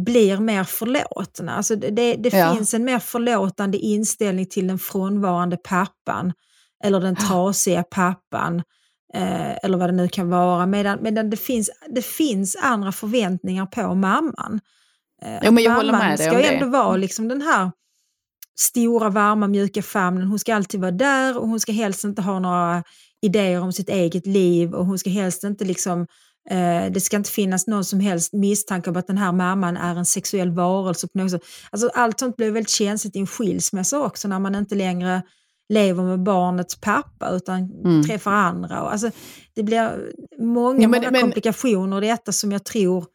blir mer förlåtna. Alltså det det
Ja.
finns en mer förlåtande inställning till den frånvarande pappan eller den trasiga pappan eh, eller vad det nu kan vara. Medan, medan det, finns, det finns andra förväntningar på mamman. Eh,
Jo, men jag
att
håller med
mamman ska ju
det.
ändå vara liksom den här stora, varma, mjuka famnen. Hon ska alltid vara där och hon ska helst inte ha några idéer om sitt eget liv och hon ska helst inte liksom eh, det ska inte finnas någon som helst misstanke om att den här mamman är en sexuell varelse på något sätt. Alltså, allt sånt blir väldigt känsligt i en skilsmässa också när man inte längre lever med barnets pappa utan
Mm.
träffar andra. Och, alltså, det blir många,
Ja, men-
många
men-
komplikationer i detta som jag tror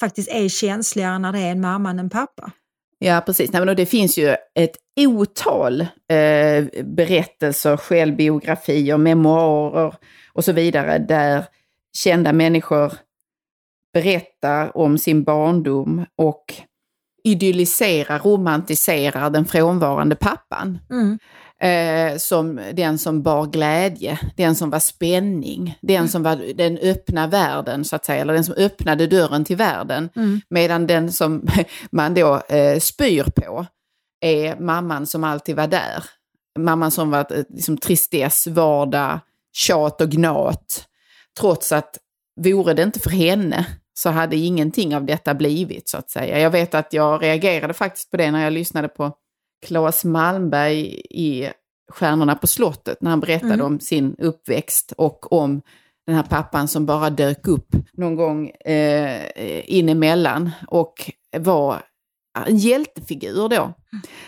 faktiskt är känsligare när det är en mamma än en pappa.
Ja, precis. Nej, men det finns ju ett otal eh, berättelser, självbiografier, memoarer och så vidare där kända människor berättar om sin barndom och idylliserar, romantiserar den frånvarande pappan.
Mm.
Eh, som den som bar glädje, den som var spänning, den som var den öppna världen så att säga, eller den som öppnade dörren till världen.
Mm.
Medan den som man då eh, spyr på är mamman som alltid var där. Mamman som var eh, liksom, tristess, vardag, tjat och gnat. Trots att vore det inte för henne så hade ingenting av detta blivit så att säga. Jag vet att jag reagerade faktiskt på det när jag lyssnade på Claes Malmberg i Stjärnorna på slottet när han berättade
Mm.
om sin uppväxt och om den här pappan som bara dök upp någon gång eh, in emellan och var en hjältefigur då.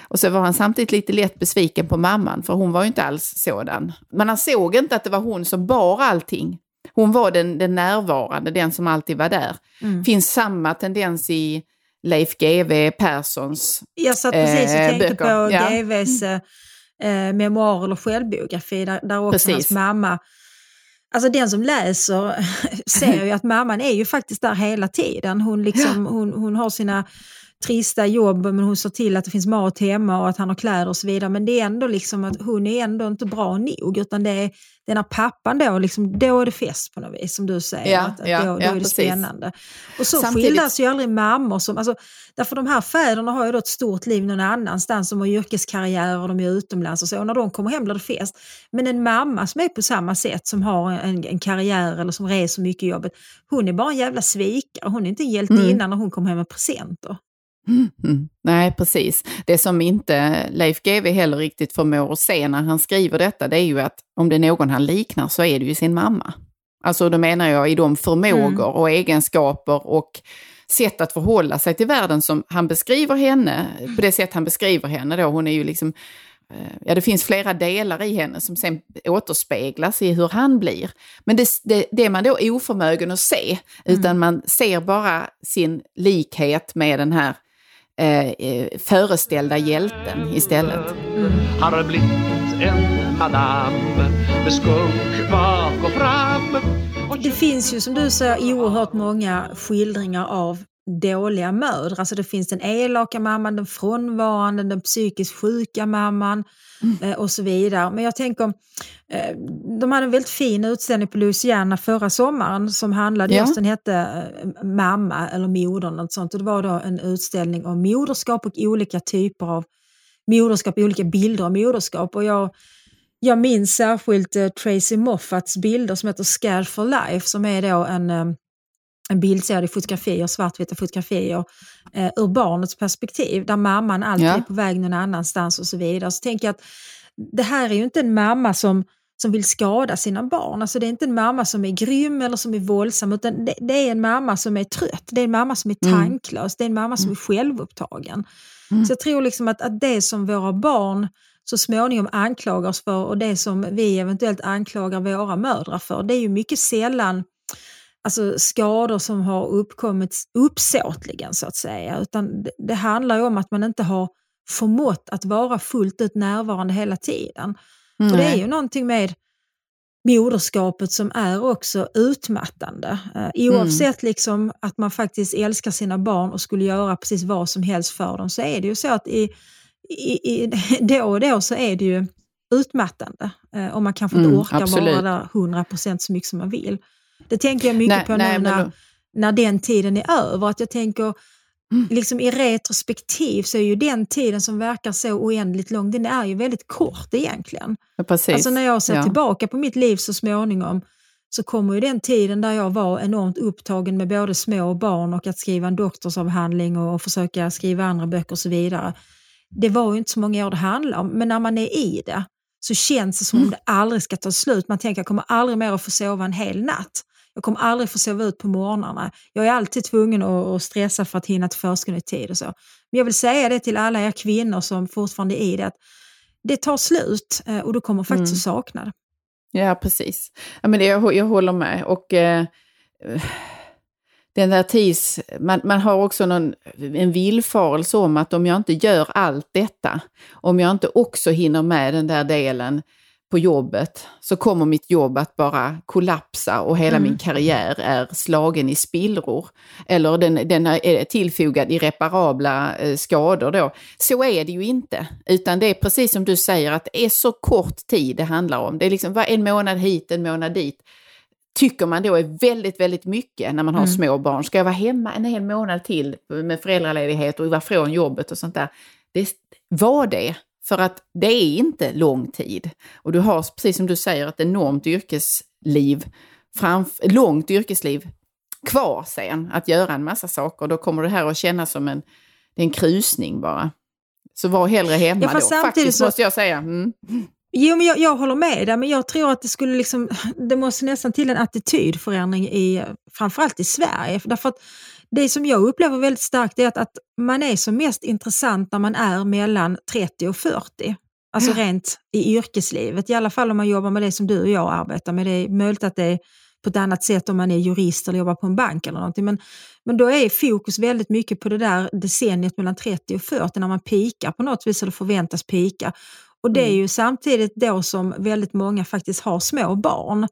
Och så var han samtidigt lite lätt besviken på mamman, för hon var ju inte alls sådan. Men han såg inte att det var hon som bar allting. Hon var den, den närvarande, den som alltid var där.
Mm.
Finns samma tendens i Leif GW Perssons
Jag satt precis och
Eh,
tänkte
böcker,
på
ja.
GVs eh, eh, memoar eller självbiografi där, där också
Precis.
hans mamma Alltså den som läser ser ju att mamman är ju faktiskt där hela tiden. Hon, liksom, hon, hon har sina trista jobb men hon ser till att det finns mat hemma och att han har kläder och så vidare. Men det är ändå liksom att hon är ändå inte bra nog utan det är den här pappan då, liksom, då är det fest på något vis som du säger.
Ja,
att, att
ja,
då, då
ja,
är det
precis.
spännande. Och så
Samtidigt-
skildras ju aldrig mammor som, alltså, därför de här fäderna har ju då ett stort liv någon annanstans, de har yrkeskarriär och de är utomlands och så. Och när de kommer hem blir det fest. Men en mamma som är på samma sätt, som har en, en karriär eller som reser mycket i jobbet, hon är bara en jävla svikare. Hon är inte en hjältinna när hon kommer hem med presenter.
Mm. Nej, precis. Det som inte Leif GW heller riktigt förmår att se när han skriver detta, det är ju att om det är någon han liknar så är det ju sin mamma. Alltså då menar jag i de förmågor och egenskaper och sätt att förhålla sig till världen som han beskriver henne, på det sätt han beskriver henne då. Hon är ju liksom, eh, ja det finns flera delar i henne som sen återspeglas i hur han blir. Men det, det, det är man då oförmögen att se, utan man ser bara sin likhet med den här eh, eh, föreställda hjälten istället.
Har blivit en madame med skunk bak och fram
Det finns ju som du säger oerhört många skildringar av dåliga mödrar. Alltså det finns den elaka mamman, den frånvarande, den psykiskt sjuka mamman eh, och så vidare. Men jag tänker, eh, de hade en väldigt fin utställning på Louisiana förra sommaren som handlade
Ja.
just, den hette eh, Mamma eller Modern. Något sånt. Och det var då en utställning om moderskap och olika typer av moderskap, olika bilder av moderskap. Och jag, jag minns särskilt Tracy Moffats bilder som heter Scared for Life som är då en, en bildserie fotografier, svartvita fotografier eh, ur barnets perspektiv där mamman alltid
Ja.
är på väg någon annanstans och så vidare. Så tänker jag att det här är ju inte en mamma som som vill skada sina barn. Alltså det är inte en mamma som är grym eller som är våldsam utan det, det är en mamma som är trött. Det är en mamma som är
Mm.
tanklös. Det är en mamma som är självupptagen. Så jag tror liksom att, att det som våra barn så småningom anklagar oss för och det som vi eventuellt anklagar våra mödrar för, det är ju mycket sällan alltså skador som har uppkommit uppsåtligen så att säga. Utan det, det handlar om att man inte har förmått att vara fullt ut närvarande hela tiden. Och det är ju någonting med moderskapet som är också utmattande. Eh, oavsett liksom att man faktiskt älskar sina barn och skulle göra precis vad som helst för dem så är det ju så att i, i, i, då och då så är det ju utmattande. Eh, och man kanske inte
Mm,
orkar
absolut.
vara där 100% så mycket som man vill. Det tänker jag mycket
Nej,
på
nej,
nu när,
då-
när den tiden är över. Att jag tänker,
Mm.
liksom i retrospektiv så är ju den tiden som verkar så oändligt lång, den är ju väldigt kort egentligen.
Ja, precis.
Alltså när jag ser
Ja.
tillbaka på mitt liv så småningom så kommer ju den tiden där jag var enormt upptagen med både små barn och att skriva en doktorsavhandling och försöka skriva andra böcker och så vidare. Det var ju inte så många år det handlade om, men när man är i det så känns det som
Mm.
om det aldrig ska ta slut. Man tänker jag kommer aldrig mer att få sova en hel natt. Jag kommer aldrig få sova ut på morgnarna. Jag är alltid tvungen att, stressa för att hinna till förskolan i tid och så. Men jag vill säga det till alla er kvinnor som fortfarande är i det, att det tar slut eh, och du kommer faktiskt att sakna det.
Ja, precis. Ja, men det, jag, jag håller med. Och eh, den där tids... Man, man har också någon, en villfarelse om att om jag inte gör allt detta, om jag inte också hinner med den där delen på jobbet, så kommer mitt jobb att bara kollapsa och hela min karriär är slagen i spillror. Eller den, den är tillfogad irreparabla eh, skador då. Så är det ju inte, utan det är precis som du säger att det är så kort tid det handlar om. Det är liksom var en månad hit, en månad dit tycker man då är väldigt, väldigt mycket när man har små barn. Ska jag vara hemma en hel månad till med föräldraledighet och vara från jobbet och sånt där? Det, var det, för att det är inte lång tid. Och du har, precis som du säger, ett enormt yrkesliv, framf- långt yrkesliv kvar sen att göra en massa saker. Då kommer det här att kännas som en, det är en krusning bara. Så var hellre hemma
Ja,
då, faktiskt
så-
måste jag säga. Mm.
Jo, men jag, jag håller med dig, men jag tror att det skulle liksom, det måste nästan till en attitydförändring i, framförallt i Sverige. För Därför att det som jag upplever väldigt starkt är att, att man är som mest intressant när man är mellan 30 och 40. Alltså rent i yrkeslivet, i alla fall om man jobbar med det som du och jag arbetar med. Det är möjligt att det är på ett annat sätt om man är jurist eller jobbar på en bank eller någonting. Men, men då är fokus väldigt mycket på det där decenniet mellan 30 och 40 när man pikar på något vis eller förväntas pika. Och det är ju samtidigt då som väldigt många faktiskt har små barn.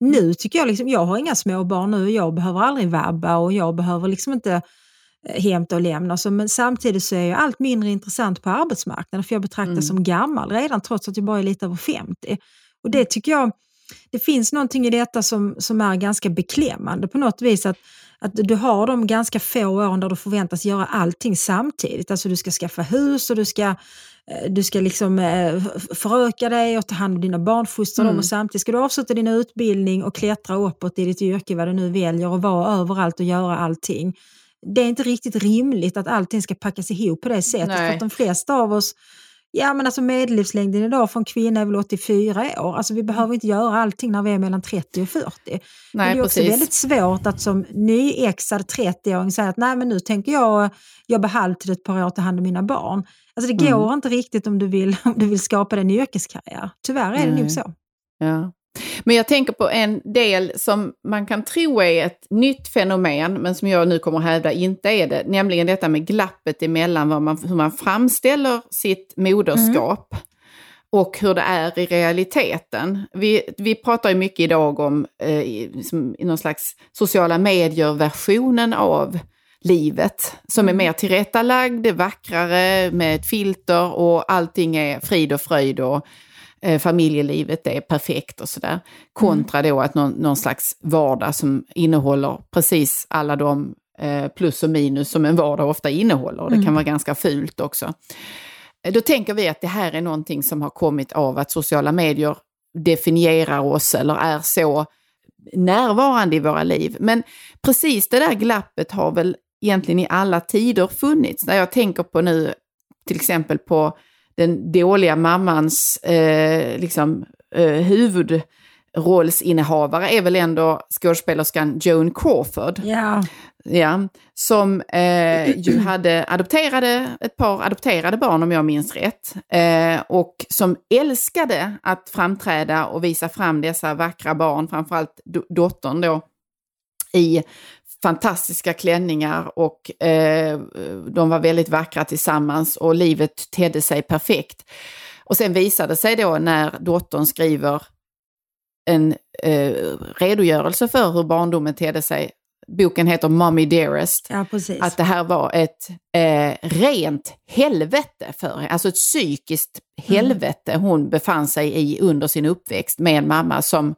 Nu tycker jag, liksom, jag har inga små barn nu, jag behöver aldrig vabba och jag behöver liksom inte eh, hämta och lämna. Så, men samtidigt så är jag allt mindre intressant på arbetsmarknaden för jag betraktas som gammal redan trots att jag bara är lite över 50. Och det tycker jag, det finns någonting i detta som, som är ganska beklämmande på något vis. att att du har de ganska få åren där du förväntas göra allting samtidigt. Alltså du ska skaffa hus och du ska, du ska liksom eh, föröka dig och ta hand om dina barn, fostra dem och samtidigt ska du avsluta din utbildning och klättra uppåt i ditt yrke, vad du nu väljer och vara överallt och göra allting. Det är inte riktigt rimligt att allting ska packas ihop på det sättet.
Nej.
För att de flesta av oss Ja men alltså medellivslängden idag för en kvinna är väl 84 år. Alltså vi behöver inte göra allting när vi är mellan 30 och 40.
Nej,
men det är också
precis.
väldigt svårt att som nyexad 30-åring säga att nej men nu tänker jag jobba halvtid ett par år ta hand om mina barn. Alltså det går inte riktigt om du vill, om du vill skapa dig en yrkeskarriär. Tyvärr är det
Nej.
nog så.
Ja. Men jag tänker på en del som man kan tro är ett nytt fenomen, men som jag nu kommer att hävda inte är det, nämligen detta med glappet emellan vad man, hur man framställer sitt moderskap och hur det är i realiteten. Vi, vi pratar ju mycket idag om eh, i- i någon slags sociala medier-versionen av livet som är mer tillrättalagd, vackrare med ett filter och allting är frid och fröjd och eh, familjelivet är perfekt och sådär. Kontra då att någon, någon slags vardag som innehåller precis alla de eh, plus och minus som en vardag ofta innehåller. Och det kan vara ganska fult också. Eh, Då tänker vi att det här är någonting som har kommit av att sociala medier definierar oss eller är så närvarande i våra liv. Men precis det där glappet har väl egentligen i alla tider funnits. När jag tänker på nu till exempel på den dåliga mammans eh, liksom, eh, huvudrollsinnehavare är väl ändå skådespelerskan Joan Crawford.
Ja,
Ja, som eh, ju hade adopterade, ett par adopterade barn om jag minns rätt. Eh, och som älskade att framträda och visa fram dessa vackra barn, framförallt do- dottern då, i fantastiska klänningar och eh, de var väldigt vackra tillsammans och livet tedde sig perfekt. Och sen visade det sig då när dottern skriver en eh, redogörelse för hur barndomen tedde sig. Boken heter Mommy Dearest.
ja.
Att det här var ett eh, rent helvete för henne, alltså ett psykiskt helvete hon befann sig i under sin uppväxt med en mamma som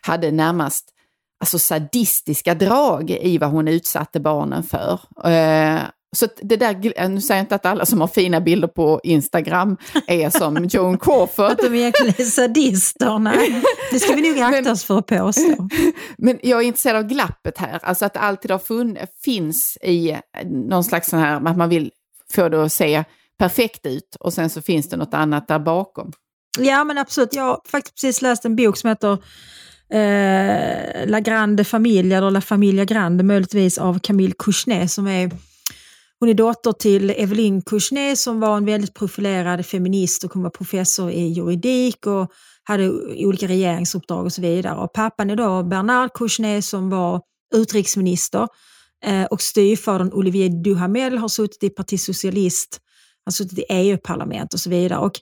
hade närmast alltså sadistiska drag i vad hon utsatte barnen för. Eh, så det där, nu säger jag inte att alla som har fina bilder på Instagram är som Joan Crawford.
Att de egentligen är sadister, nej. Det ska vi nog akta oss för att påstå.
Men jag är intresserad av glappet här, alltså att det alltid har funn, finns i någon slags sån här, att man vill få det att se perfekt ut och sen så finns det något annat där bakom.
Ja men absolut, jag har faktiskt precis läst en bok som heter eh, La Grande Familia, eller La Familia Grande möjligtvis av Camille Kouchner som är hon är dotter till Evelyn Kouchner som var en väldigt profilerad feminist och hon var professor i juridik och hade olika regeringsuppdrag och så vidare. Och pappan är då Bernard Kouchner som var utrikesminister eh, och styvfadern Olivier Duhamel har suttit i Parti Socialist, har suttit i EU-parlament och så vidare. Och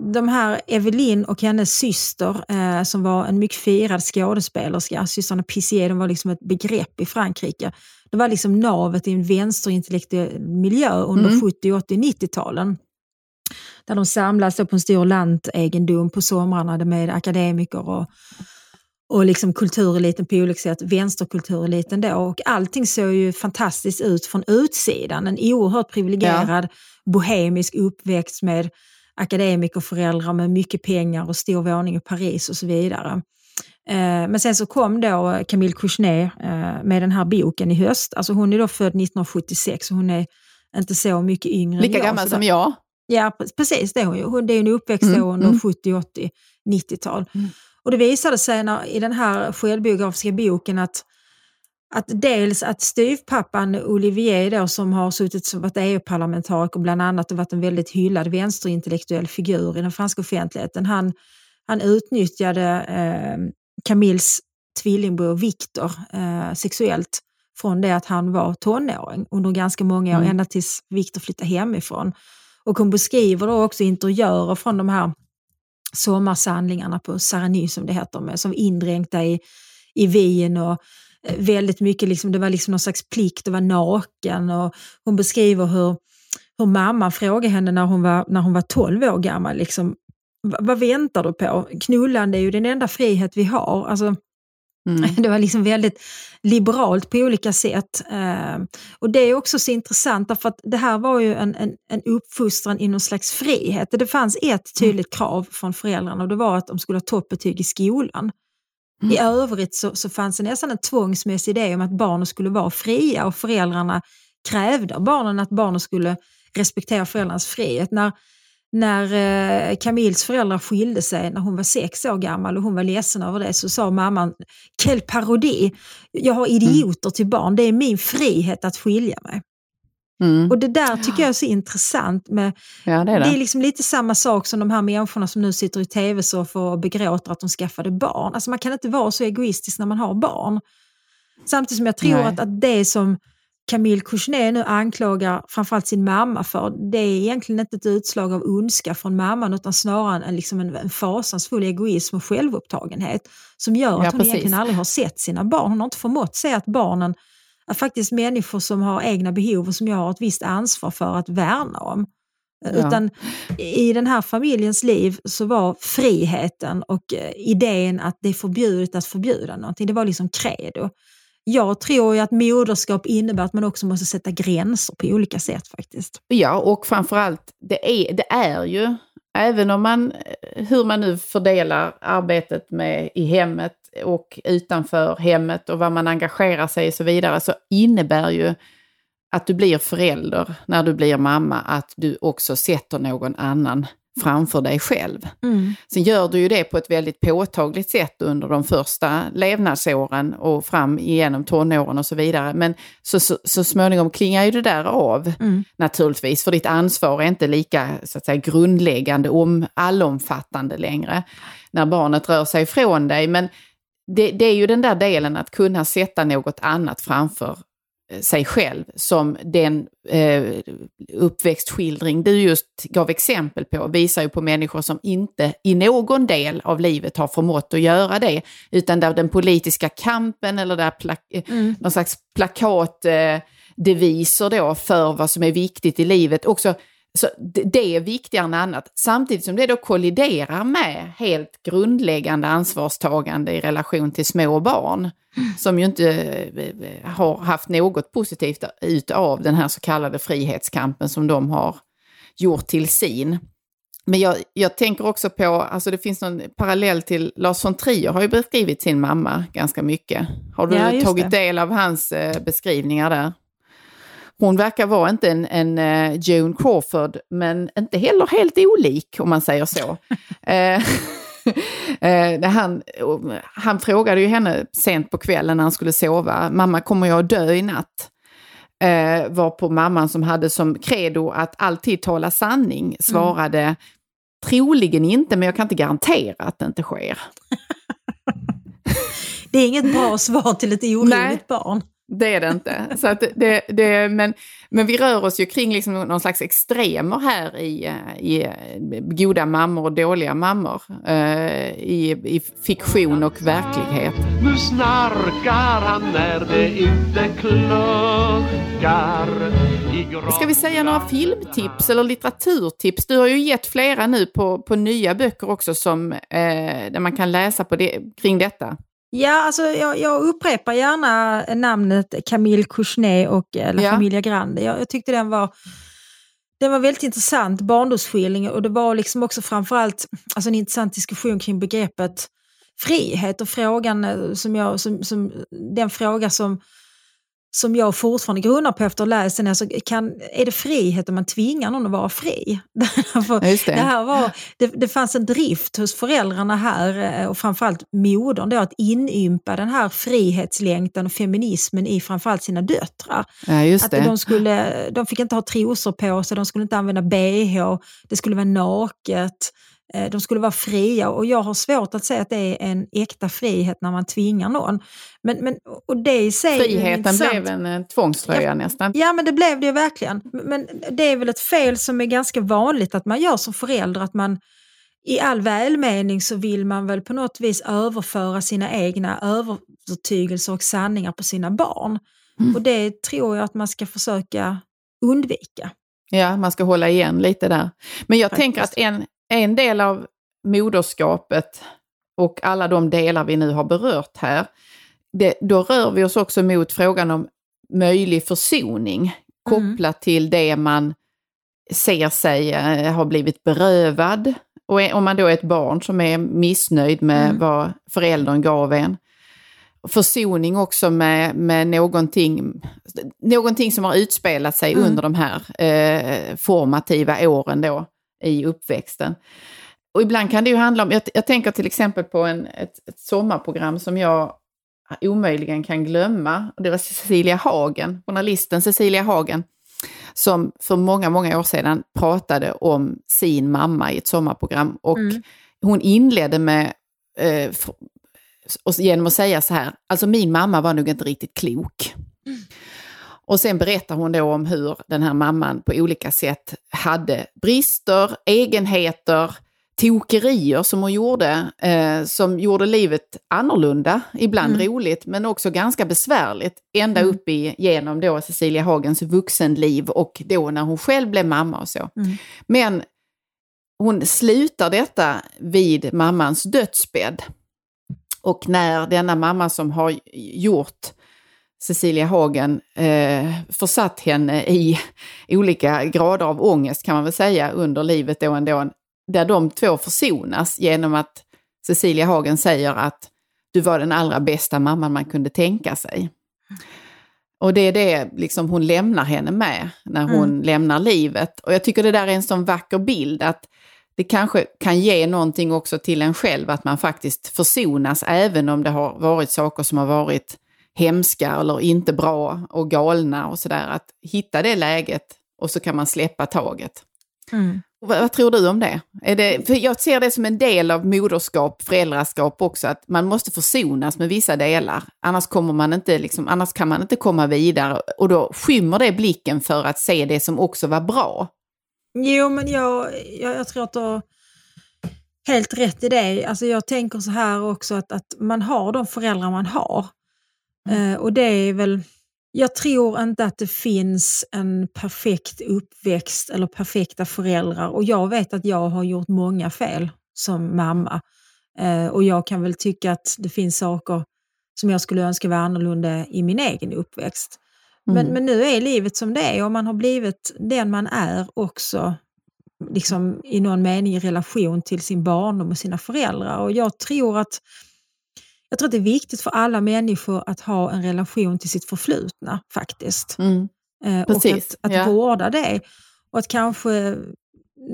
de här Evelyn och hennes syster eh, som var en mycket firad skådespelerska, systrarna Pissier, de var liksom ett begrepp i Frankrike. Det var liksom navet i en vänsterintellektuell miljö under 70, 80, 90-talen. Där de samlades på en stor lantegendom på somrarna med akademiker och, och liksom kultureliten på olika sätt, vänsterkultureliten då. Och allting såg ju fantastiskt ut från utsidan. En oerhört privilegierad bohemisk uppväxt med akademikerföräldrar med mycket pengar och stor våning i Paris och så vidare. Eh, Men sen så kom då Camille Kouchner eh, med den här boken i höst. Alltså hon är då född 1976 och hon är inte så mycket yngre
Lika
än jag.
gammal
så
som jag.
Ja, pre- precis. Det är hon ju. Hon- Det är en uppväxt
Mm,
under
mm.
70, 80, 90-tal. Och det visade sig när, i den här självbiografiska boken att, att dels att styvpappan Olivier då, som har suttit som varit EU-parlamentariker bland annat och varit en väldigt hyllad vänsterintellektuell figur i den franska offentligheten. Han, han utnyttjade eh, Camilles tvillingbror Victor eh, sexuellt från det att han var tonåring under ganska många år,
Mm.
ända tills Victor flyttade hemifrån. Och hon beskriver då också interiörer från de här sommarsamlingarna på Sarany som det heter, med, som indränkta i, i vin och väldigt mycket, liksom, det var liksom någon slags plikt att vara naken. Och hon beskriver hur, hur mamma frågade henne när hon var, när hon var 12 år gammal, liksom, "Va- vad väntar du på? Knullande är ju den enda frihet vi har. Alltså,
Mm.
det var liksom väldigt liberalt på olika sätt. Eh, och det är också så intressant därför att det här var ju en, en, en uppfostran i någon slags frihet. Det fanns ett tydligt krav från föräldrarna och det var att de skulle ha toppbetyg i skolan. I övrigt så, så fanns det nästan en tvångsmässig idé om att barnen skulle vara fria och föräldrarna krävde av barnen att barnen skulle respektera föräldrarnas frihet. När, när eh, Camilles föräldrar skilde sig när hon var sex år gammal och hon var ledsen över det så sa mamman Quelle parodi! Jag har idioter till barn, det är min frihet att skilja mig.
Mm.
Och det där tycker jag är så intressant. Med,
Ja, det är det.
det är liksom lite samma sak som de här människorna som nu sitter i tv-soffor och begråter att de skaffade barn. Alltså man kan inte vara så egoistisk när man har barn. Samtidigt som jag tror
Nej.
att, att det som Camille Kouchner nu anklagar framförallt sin mamma för, det är egentligen inte ett utslag av ondska från mamman utan snarare en, liksom en, en fasansfull egoism och självupptagenhet som gör att
Ja,
hon
precis.
egentligen aldrig har sett sina barn. Hon har inte förmått se att barnen är faktiskt människor som har egna behov och som jag har ett visst ansvar för att värna om.
Ja.
Utan i den här familjens liv så var friheten och eh, idén att det är förbjudet att förbjuda någonting, det var liksom credo. Jag tror ju att moderskap innebär att man också måste sätta gränser på olika sätt faktiskt.
Ja, och framförallt, det är, det är ju, även om man, hur man nu fördelar arbetet med i hemmet och utanför hemmet och vad man engagerar sig i och så vidare, så innebär ju att du blir förälder när du blir mamma, att du också sätter någon annan framför dig själv. Sen gör du ju det på ett väldigt påtagligt sätt under de första levnadsåren och fram igenom tonåren och så vidare. Men så, så, så småningom klingar ju det där av naturligtvis, för ditt ansvar är inte lika så att säga, grundläggande, om, allomfattande längre när barnet rör sig ifrån dig. Men det, det är ju den där delen att kunna sätta något annat framför eh, sig själv som den eh, uppväxtskildring du just gav exempel på visar ju på människor som inte i någon del av livet har förmått att göra det, utan där den politiska kampen eller där plak- eh, någon slags plakatdeviser eh, deviser då för vad som är viktigt i livet också så det- är viktigare än annat. Samtidigt som det då kolliderar med helt grundläggande ansvarstagande i relation till små barn. Som ju inte eh, har haft något positivt utav den här så kallade frihetskampen som de har gjort till sin. Men jag, jag tänker också på, alltså det finns någon parallell till Lars von Trier har ju beskrivit sin mamma ganska mycket. Har du
Ja,
tagit
det.
del av hans eh, beskrivningar där? Hon verkar vara inte en, en eh, Joan Crawford, men inte heller helt olik om man säger så. Eh, eh, han, han frågade ju henne sent på kvällen när han skulle sova, mamma kommer jag att dö i natt? Eh, var på mamman som hade som credo att alltid tala sanning svarade troligen inte, men jag kan inte garantera att det inte sker.
Det är inget bra svar till ett oroligt barn.
Det är det inte. Så att det, det, men, men vi rör oss ju kring liksom någon slags extremer här i, eh, i eh, goda mammor och dåliga mammor. Eh, i, I fiktion och verklighet.
Nu snarkar han när det inte kluckar i
Ska vi säga några filmtips eller litteraturtips? Du har ju gett flera nu på, på nya böcker också som, eh, där man kan läsa på det, kring detta.
Ja, alltså jag, jag upprepar gärna namnet Camille Kouchner och La
Ja.
Familia Grande. Jag, jag tyckte den var, den var väldigt intressant barndomsskildring och det var liksom också framförallt alltså en intressant diskussion kring begreppet frihet och frågan eh, som jag, som, som, den fråga som, som jag fortfarande grunnar på efter att ha läst den. Alltså, kan, är det frihet om man tvingar någon att vara fri?
Det.
det, här var, det, det fanns en drift hos föräldrarna här eh, och framförallt modern då, att inympa den här frihetslängtan och feminismen i framförallt sina döttrar.
Ja,
Att
det.
de, skulle, de fick inte ha trosor på sig, de skulle inte använda bh, det skulle vara naket, de skulle vara fria och jag har svårt att säga att det är en äkta frihet när man tvingar någon. Men, men, och det i sig
Friheten blev en eh, tvångströja
Ja.
nästan.
Ja men det blev det ju verkligen. Men det är väl ett fel som är ganska vanligt att man gör som förälder, att man i all välmening så vill man väl på något vis överföra sina egna övertygelser och sanningar på sina barn. Och det tror jag att man ska försöka undvika.
Ja, man ska hålla igen lite där. Men jag
Faktiskt.
tänker att en, en del av moderskapet och alla de delar vi nu har berört här, det, då rör vi oss också mot frågan om möjlig försoning kopplat till det man ser sig eh, ha blivit berövad. Och om man då är ett barn som är missnöjd med vad föräldern gav en. Försoning också med, med någonting, någonting som har utspelat sig under de här eh, formativa åren då. I uppväxten. Och ibland kan det ju handla om, jag, jag tänker till exempel på en, ett, ett sommarprogram som jag omöjligen kan glömma. Det var Cecilia Hagen, journalisten Cecilia Hagen, som för många, många år sedan pratade om sin mamma i ett sommarprogram. Och
Mm.
hon inledde med, eh, och genom att säga så här, alltså min mamma var nog inte riktigt klok. Och sen berättar hon då om hur den här mamman på olika sätt hade brister, egenheter, tokerier som hon gjorde, eh, som gjorde livet annorlunda, ibland
Mm.
roligt men också ganska besvärligt, ända
Mm.
upp i, genom då Cecilia Hagens vuxenliv och då när hon själv blev mamma och så.
Mm.
Men hon slutar detta vid mammans dödsbädd. Och när denna mamma som har gjort Cecilia Hagen eh, försatt henne i olika grader av ångest kan man väl säga under livet då ändå, där de två försonas genom att Cecilia Hagen säger att du var den allra bästa mamman man kunde tänka sig. Och det är det liksom hon lämnar henne med när hon lämnar livet. Och jag tycker det där är en sån vacker bild att det kanske kan ge någonting också till en själv att man faktiskt försonas även om det har varit saker som har varit hemska eller inte bra och galna och sådär. Att hitta det läget och så kan man släppa taget.
Mm.
Vad, vad tror du om det? Det? För jag ser det som en del av moderskap, föräldraskap också, att man måste försonas med vissa delar. Annars, kommer man inte, liksom, annars kan man inte komma vidare och då skymmer det blicken för att se det som också var bra.
Jo, men jag, jag, jag tror att har helt rätt i det. Alltså jag tänker så här också att, att man har de föräldrar man har. Eh, och det är väl, jag tror inte att det finns en perfekt uppväxt eller perfekta föräldrar. Och jag vet att jag har gjort många fel som mamma. Eh, och jag kan väl tycka att det finns saker som jag skulle önska var annorlunda i min egen uppväxt. Men,
Mm.
men nu är livet som det är och man har blivit den man är också liksom i någon mening i relation till sin barndom och sina föräldrar. Och jag tror att jag tror att det är viktigt för alla människor att ha en relation till sitt förflutna faktiskt.
Mm.
Eh, och att, att
ja.
vårda det. Och att kanske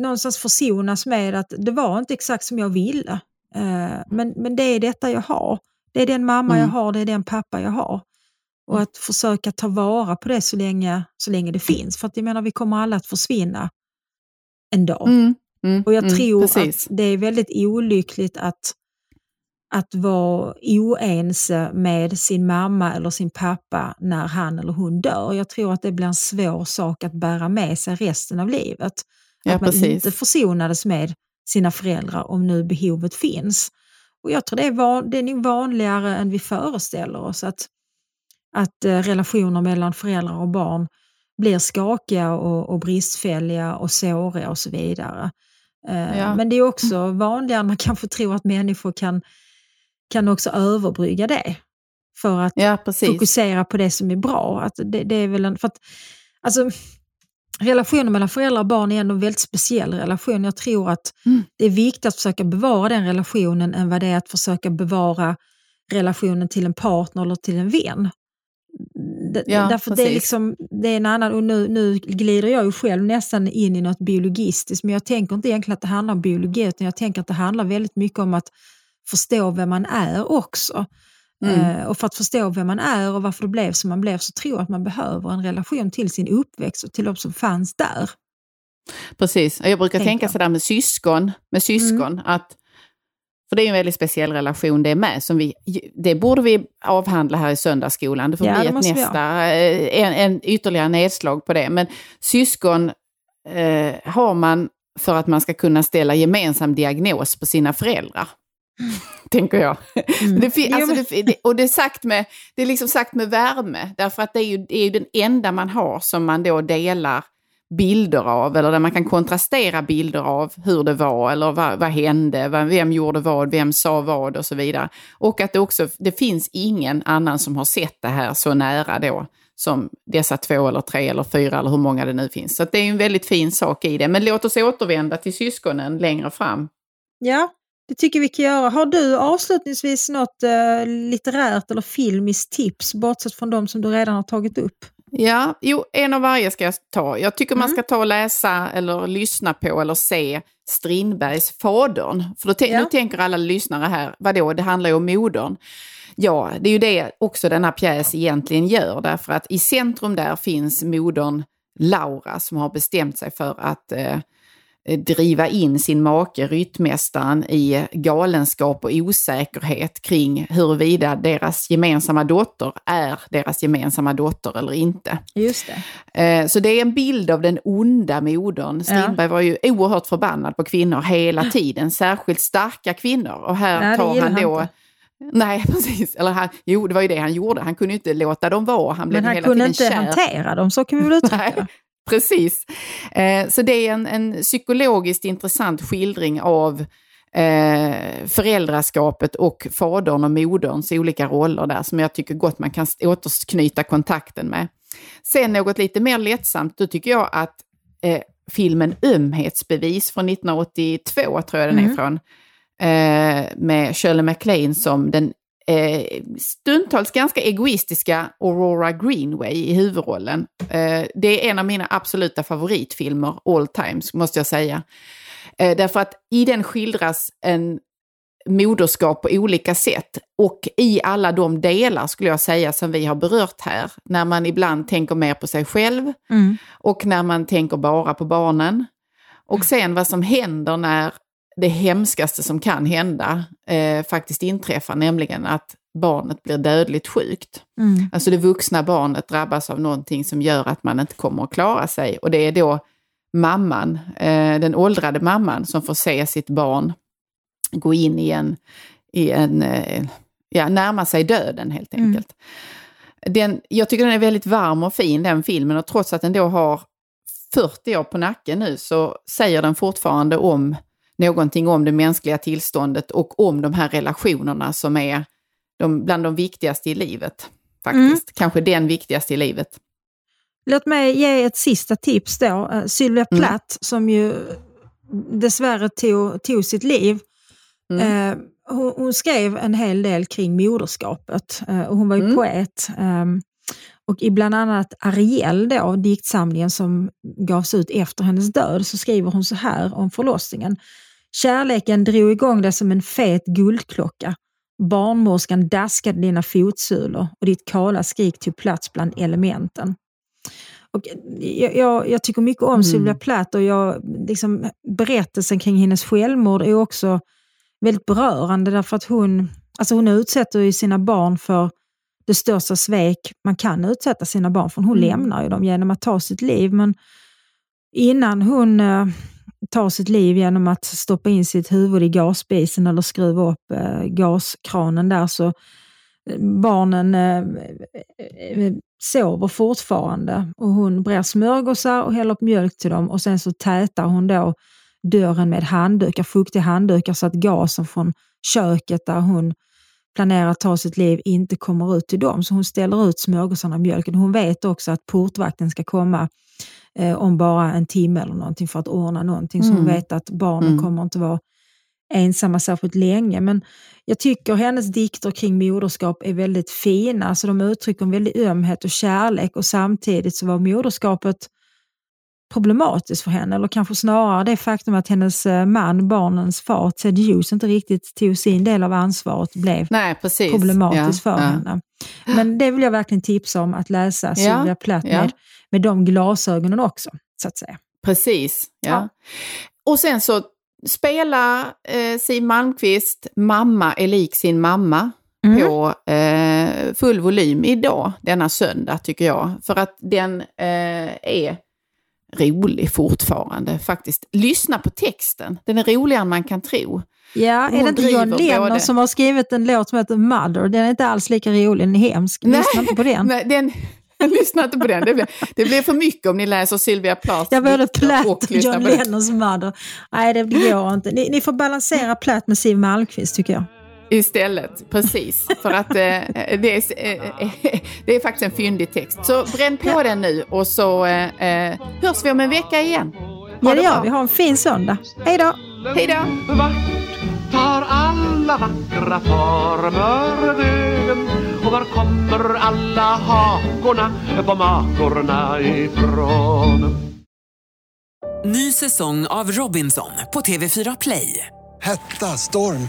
någonstans försonas med att det var inte exakt som jag ville. Eh, men, men det är detta jag har. Det är den mamma
Mm.
jag har, det är den pappa jag har. Och att försöka ta vara på det så länge, så länge det finns. För att jag menar, vi kommer alla att försvinna en dag.
Mm. Mm.
Och jag
mm,
tror
precis.
att det är väldigt olyckligt att, att vara oense med sin mamma eller sin pappa när han eller hon dör. Jag tror att det blir en svår sak att bära med sig resten av livet.
Ja,
att man
precis.
inte försonades med sina föräldrar om nu behovet finns. Och jag tror det är, van, det är nog vanligare än vi föreställer oss att, att eh, relationer mellan föräldrar och barn blir skakiga och, och bristfälliga och såriga och så vidare. Eh,
Ja.
Men det är också vanligare än man kanske tror att människor kan, kan också överbrygga det. För att
Ja,
fokusera på det som är bra. Att det, det är väl en, för att, alltså, relationen mellan föräldrar och barn är ändå en väldigt speciell relation. Jag tror att
Mm.
det är viktigt att försöka bevara den relationen än vad det är att försöka bevara relationen till en partner eller till en vän.
Ja,
Därför det är, liksom, det är en annan, och nu, nu glider jag ju själv nästan in i något biologistiskt, men jag tänker inte egentligen att det handlar om biologi, utan jag tänker att det handlar väldigt mycket om att förstå vem man är också.
Mm.
Eh, och för att förstå vem man är och varför det blev som man blev så tror jag att man behöver en relation till sin uppväxt och till de som fanns där.
Precis. Jag brukar tänka
jag.
sådär med syskon, med syskon
Mm.
att för det är en väldigt speciell relation det med. Som vi, det borde vi avhandla här i söndagsskolan. Det får
Ja, det
bli ett
måste vi
nästa, eh, en, en ytterligare nedslag på det. Men syskon eh, har man för att man ska kunna ställa gemensam diagnos på sina föräldrar. Tänker jag.
Mm.
Det, alltså det, och det är, sagt med, det är liksom sagt med värme, därför att det är, ju, det är ju den enda man har som man då delar bilder av, eller där man kan kontrastera bilder av hur det var, eller vad, vad hände, vem gjorde vad, vem sa vad och så vidare. Och att det också, det finns ingen annan som har sett det här så nära då, som dessa två eller tre eller fyra eller hur många det nu finns. Så det är en väldigt fin sak i det. Men låt oss återvända till syskonen längre fram.
Ja, det tycker vi kan göra. Har du avslutningsvis något eh, litterärt eller filmiskt tips, bortsett från de som du redan har tagit upp?
Ja, jo, en av varje ska jag ta. Jag tycker man ska ta och läsa eller lyssna på eller se Strindbergs Fadern. För då
Ja.
nu tänker alla lyssnare här, vadå, det handlar ju om modern. Ja, det är ju det också denna pjäs egentligen gör, därför att i centrum där finns modern Laura som har bestämt sig för att eh, driva in sin make, ryttmästaren, i galenskap och osäkerhet kring huruvida deras gemensamma dotter är deras gemensamma dotter eller inte.
Just det.
Eh, Så det är en bild av den onda modern. Strindberg var ju oerhört förbannad på kvinnor hela tiden, särskilt starka kvinnor. Och här
Nej,
tar han
han
då...
inte.
Nej, precis. Eller han, jo, det var ju det han gjorde. Han kunde ju inte låta dem vara. Han blev
Men han
hela
kunde
tiden
inte
kär.
hantera dem, så kan vi väl uttrycka det.
Precis. Eh, så det är en, en psykologiskt intressant skildring av eh, föräldraskapet och fadern och moderns olika roller där som jag tycker gott man kan återknyta kontakten med. Sen något lite mer lättsamt, då tycker jag att eh, filmen Ömhetsbevis från 1982, tror jag den är från, eh, med Shirley MacLaine som den eh, stundtals ganska egoistiska Aurora Greenway i huvudrollen. Eh, det är en av mina absoluta favoritfilmer all times, måste jag säga. Eh, därför att i den skildras en moderskap på olika sätt och i alla de delar skulle jag säga som vi har berört här, när man ibland tänker mer på sig själv
Mm.
och när man tänker bara på barnen. Och sen vad som händer när det hemskaste som kan hända eh, faktiskt inträffar, nämligen att barnet blir dödligt sjukt.
Mm.
Alltså det vuxna barnet drabbas av någonting som gör att man inte kommer att klara sig. Och det är då mamman, eh, den åldrade mamman, som får se sitt barn gå in i en, i en eh, ja, närma sig döden helt
Mm.
enkelt. Den, jag tycker den är väldigt varm och fin den filmen och trots att den då har 40 år på nacken nu så säger den fortfarande om någonting om det mänskliga tillståndet och om de här relationerna som är de, bland de viktigaste i livet. Faktiskt. Kanske den viktigaste i livet.
Låt mig ge ett sista tips då. Eh, Sylvia
Mm.
Plath som ju dessvärre tog, tog sitt liv.
Mm.
Eh, hon, hon skrev en hel del kring moderskapet eh, och hon var ju
Mm.
poet. ehm, och i bland annat Ariel, då, diktsamlingen som gavs ut efter hennes död, så skriver hon så här om förlossningen. Kärleken drog igång dig som en fet guldklocka. Barnmorskan daskade dina fotsulor och ditt kala skrik tog plats bland elementen. Och jag, jag, jag tycker mycket om
Mm.
Sylvia Plath och jag, liksom, berättelsen kring hennes självmord är också väldigt berörande därför att hon, alltså hon utsätter ju sina barn för det största svek man kan utsätta sina barn för. Hon
Mm.
lämnar ju dem genom att ta sitt liv. Men innan hon eh, tar sitt liv genom att stoppa in sitt huvud i gasspisen eller skruva upp eh, gaskranen där så eh, barnen eh, eh, eh, sover fortfarande. Och hon brer smörgåsar och häller upp mjölk till dem och sen så tätar hon då dörren med handdukar, fuktiga handdukar så att gasen från köket där hon planerar att ta sitt liv inte kommer ut till dem. Så hon ställer ut smörgåsarna och mjölken. Hon vet också att portvakten ska komma eh, om bara en timme eller någonting för att ordna någonting. Så hon
Mm.
vet att barnen
Mm.
kommer inte vara ensamma särskilt länge. Men jag tycker hennes dikter kring moderskap är väldigt fina. Alltså de uttrycker en väldig ömhet och kärlek och samtidigt så var moderskapet problematiskt för henne. Eller kanske snarare det faktum att hennes eh, man, barnens far, Ted Hughes, inte riktigt tog sin del av ansvaret blev
Nej,
problematiskt
Ja,
för
ja.
henne. Men det vill jag verkligen tipsa om, att läsa Sylvia Plath
ja.
med, med de glasögonen också, så att säga.
Precis, ja.
Ja.
Och sen så spela eh, Siw Malmkvist Mamma är lik sin mamma
Mm.
på eh, full volym idag, denna söndag tycker jag. För att den eh, är rolig fortfarande faktiskt. Lyssna på texten, den är roligare än man kan tro.
Ja, är
Hon
det inte John Lennon
både-
som har skrivit en låt som heter Mother? Den är inte alls lika rolig, den är hemsk. Lyssna inte på den.
Nej, den lyssna inte på den. Det blir, det blir för mycket om ni läser Sylvia Plaths
Jag både Platt
och
John. Lennons Mother. Nej, det går inte. Ni, ni får balansera Platt med Siw Malmkvist tycker jag.
Istället, precis. För att eh, det, är, eh, det är faktiskt en fyndig text. Så bränn på den nu och så eh, eh, hörs vi om en vecka igen. Ha
Ja, det gör vi. Ha en fin söndag. Hej då!
Hej då!
Vart tar alla vackra former vägen var kommer alla hakorna på makorna ifrån?
Ny säsong av Robinson på TV4 Play.
Hetta, storm,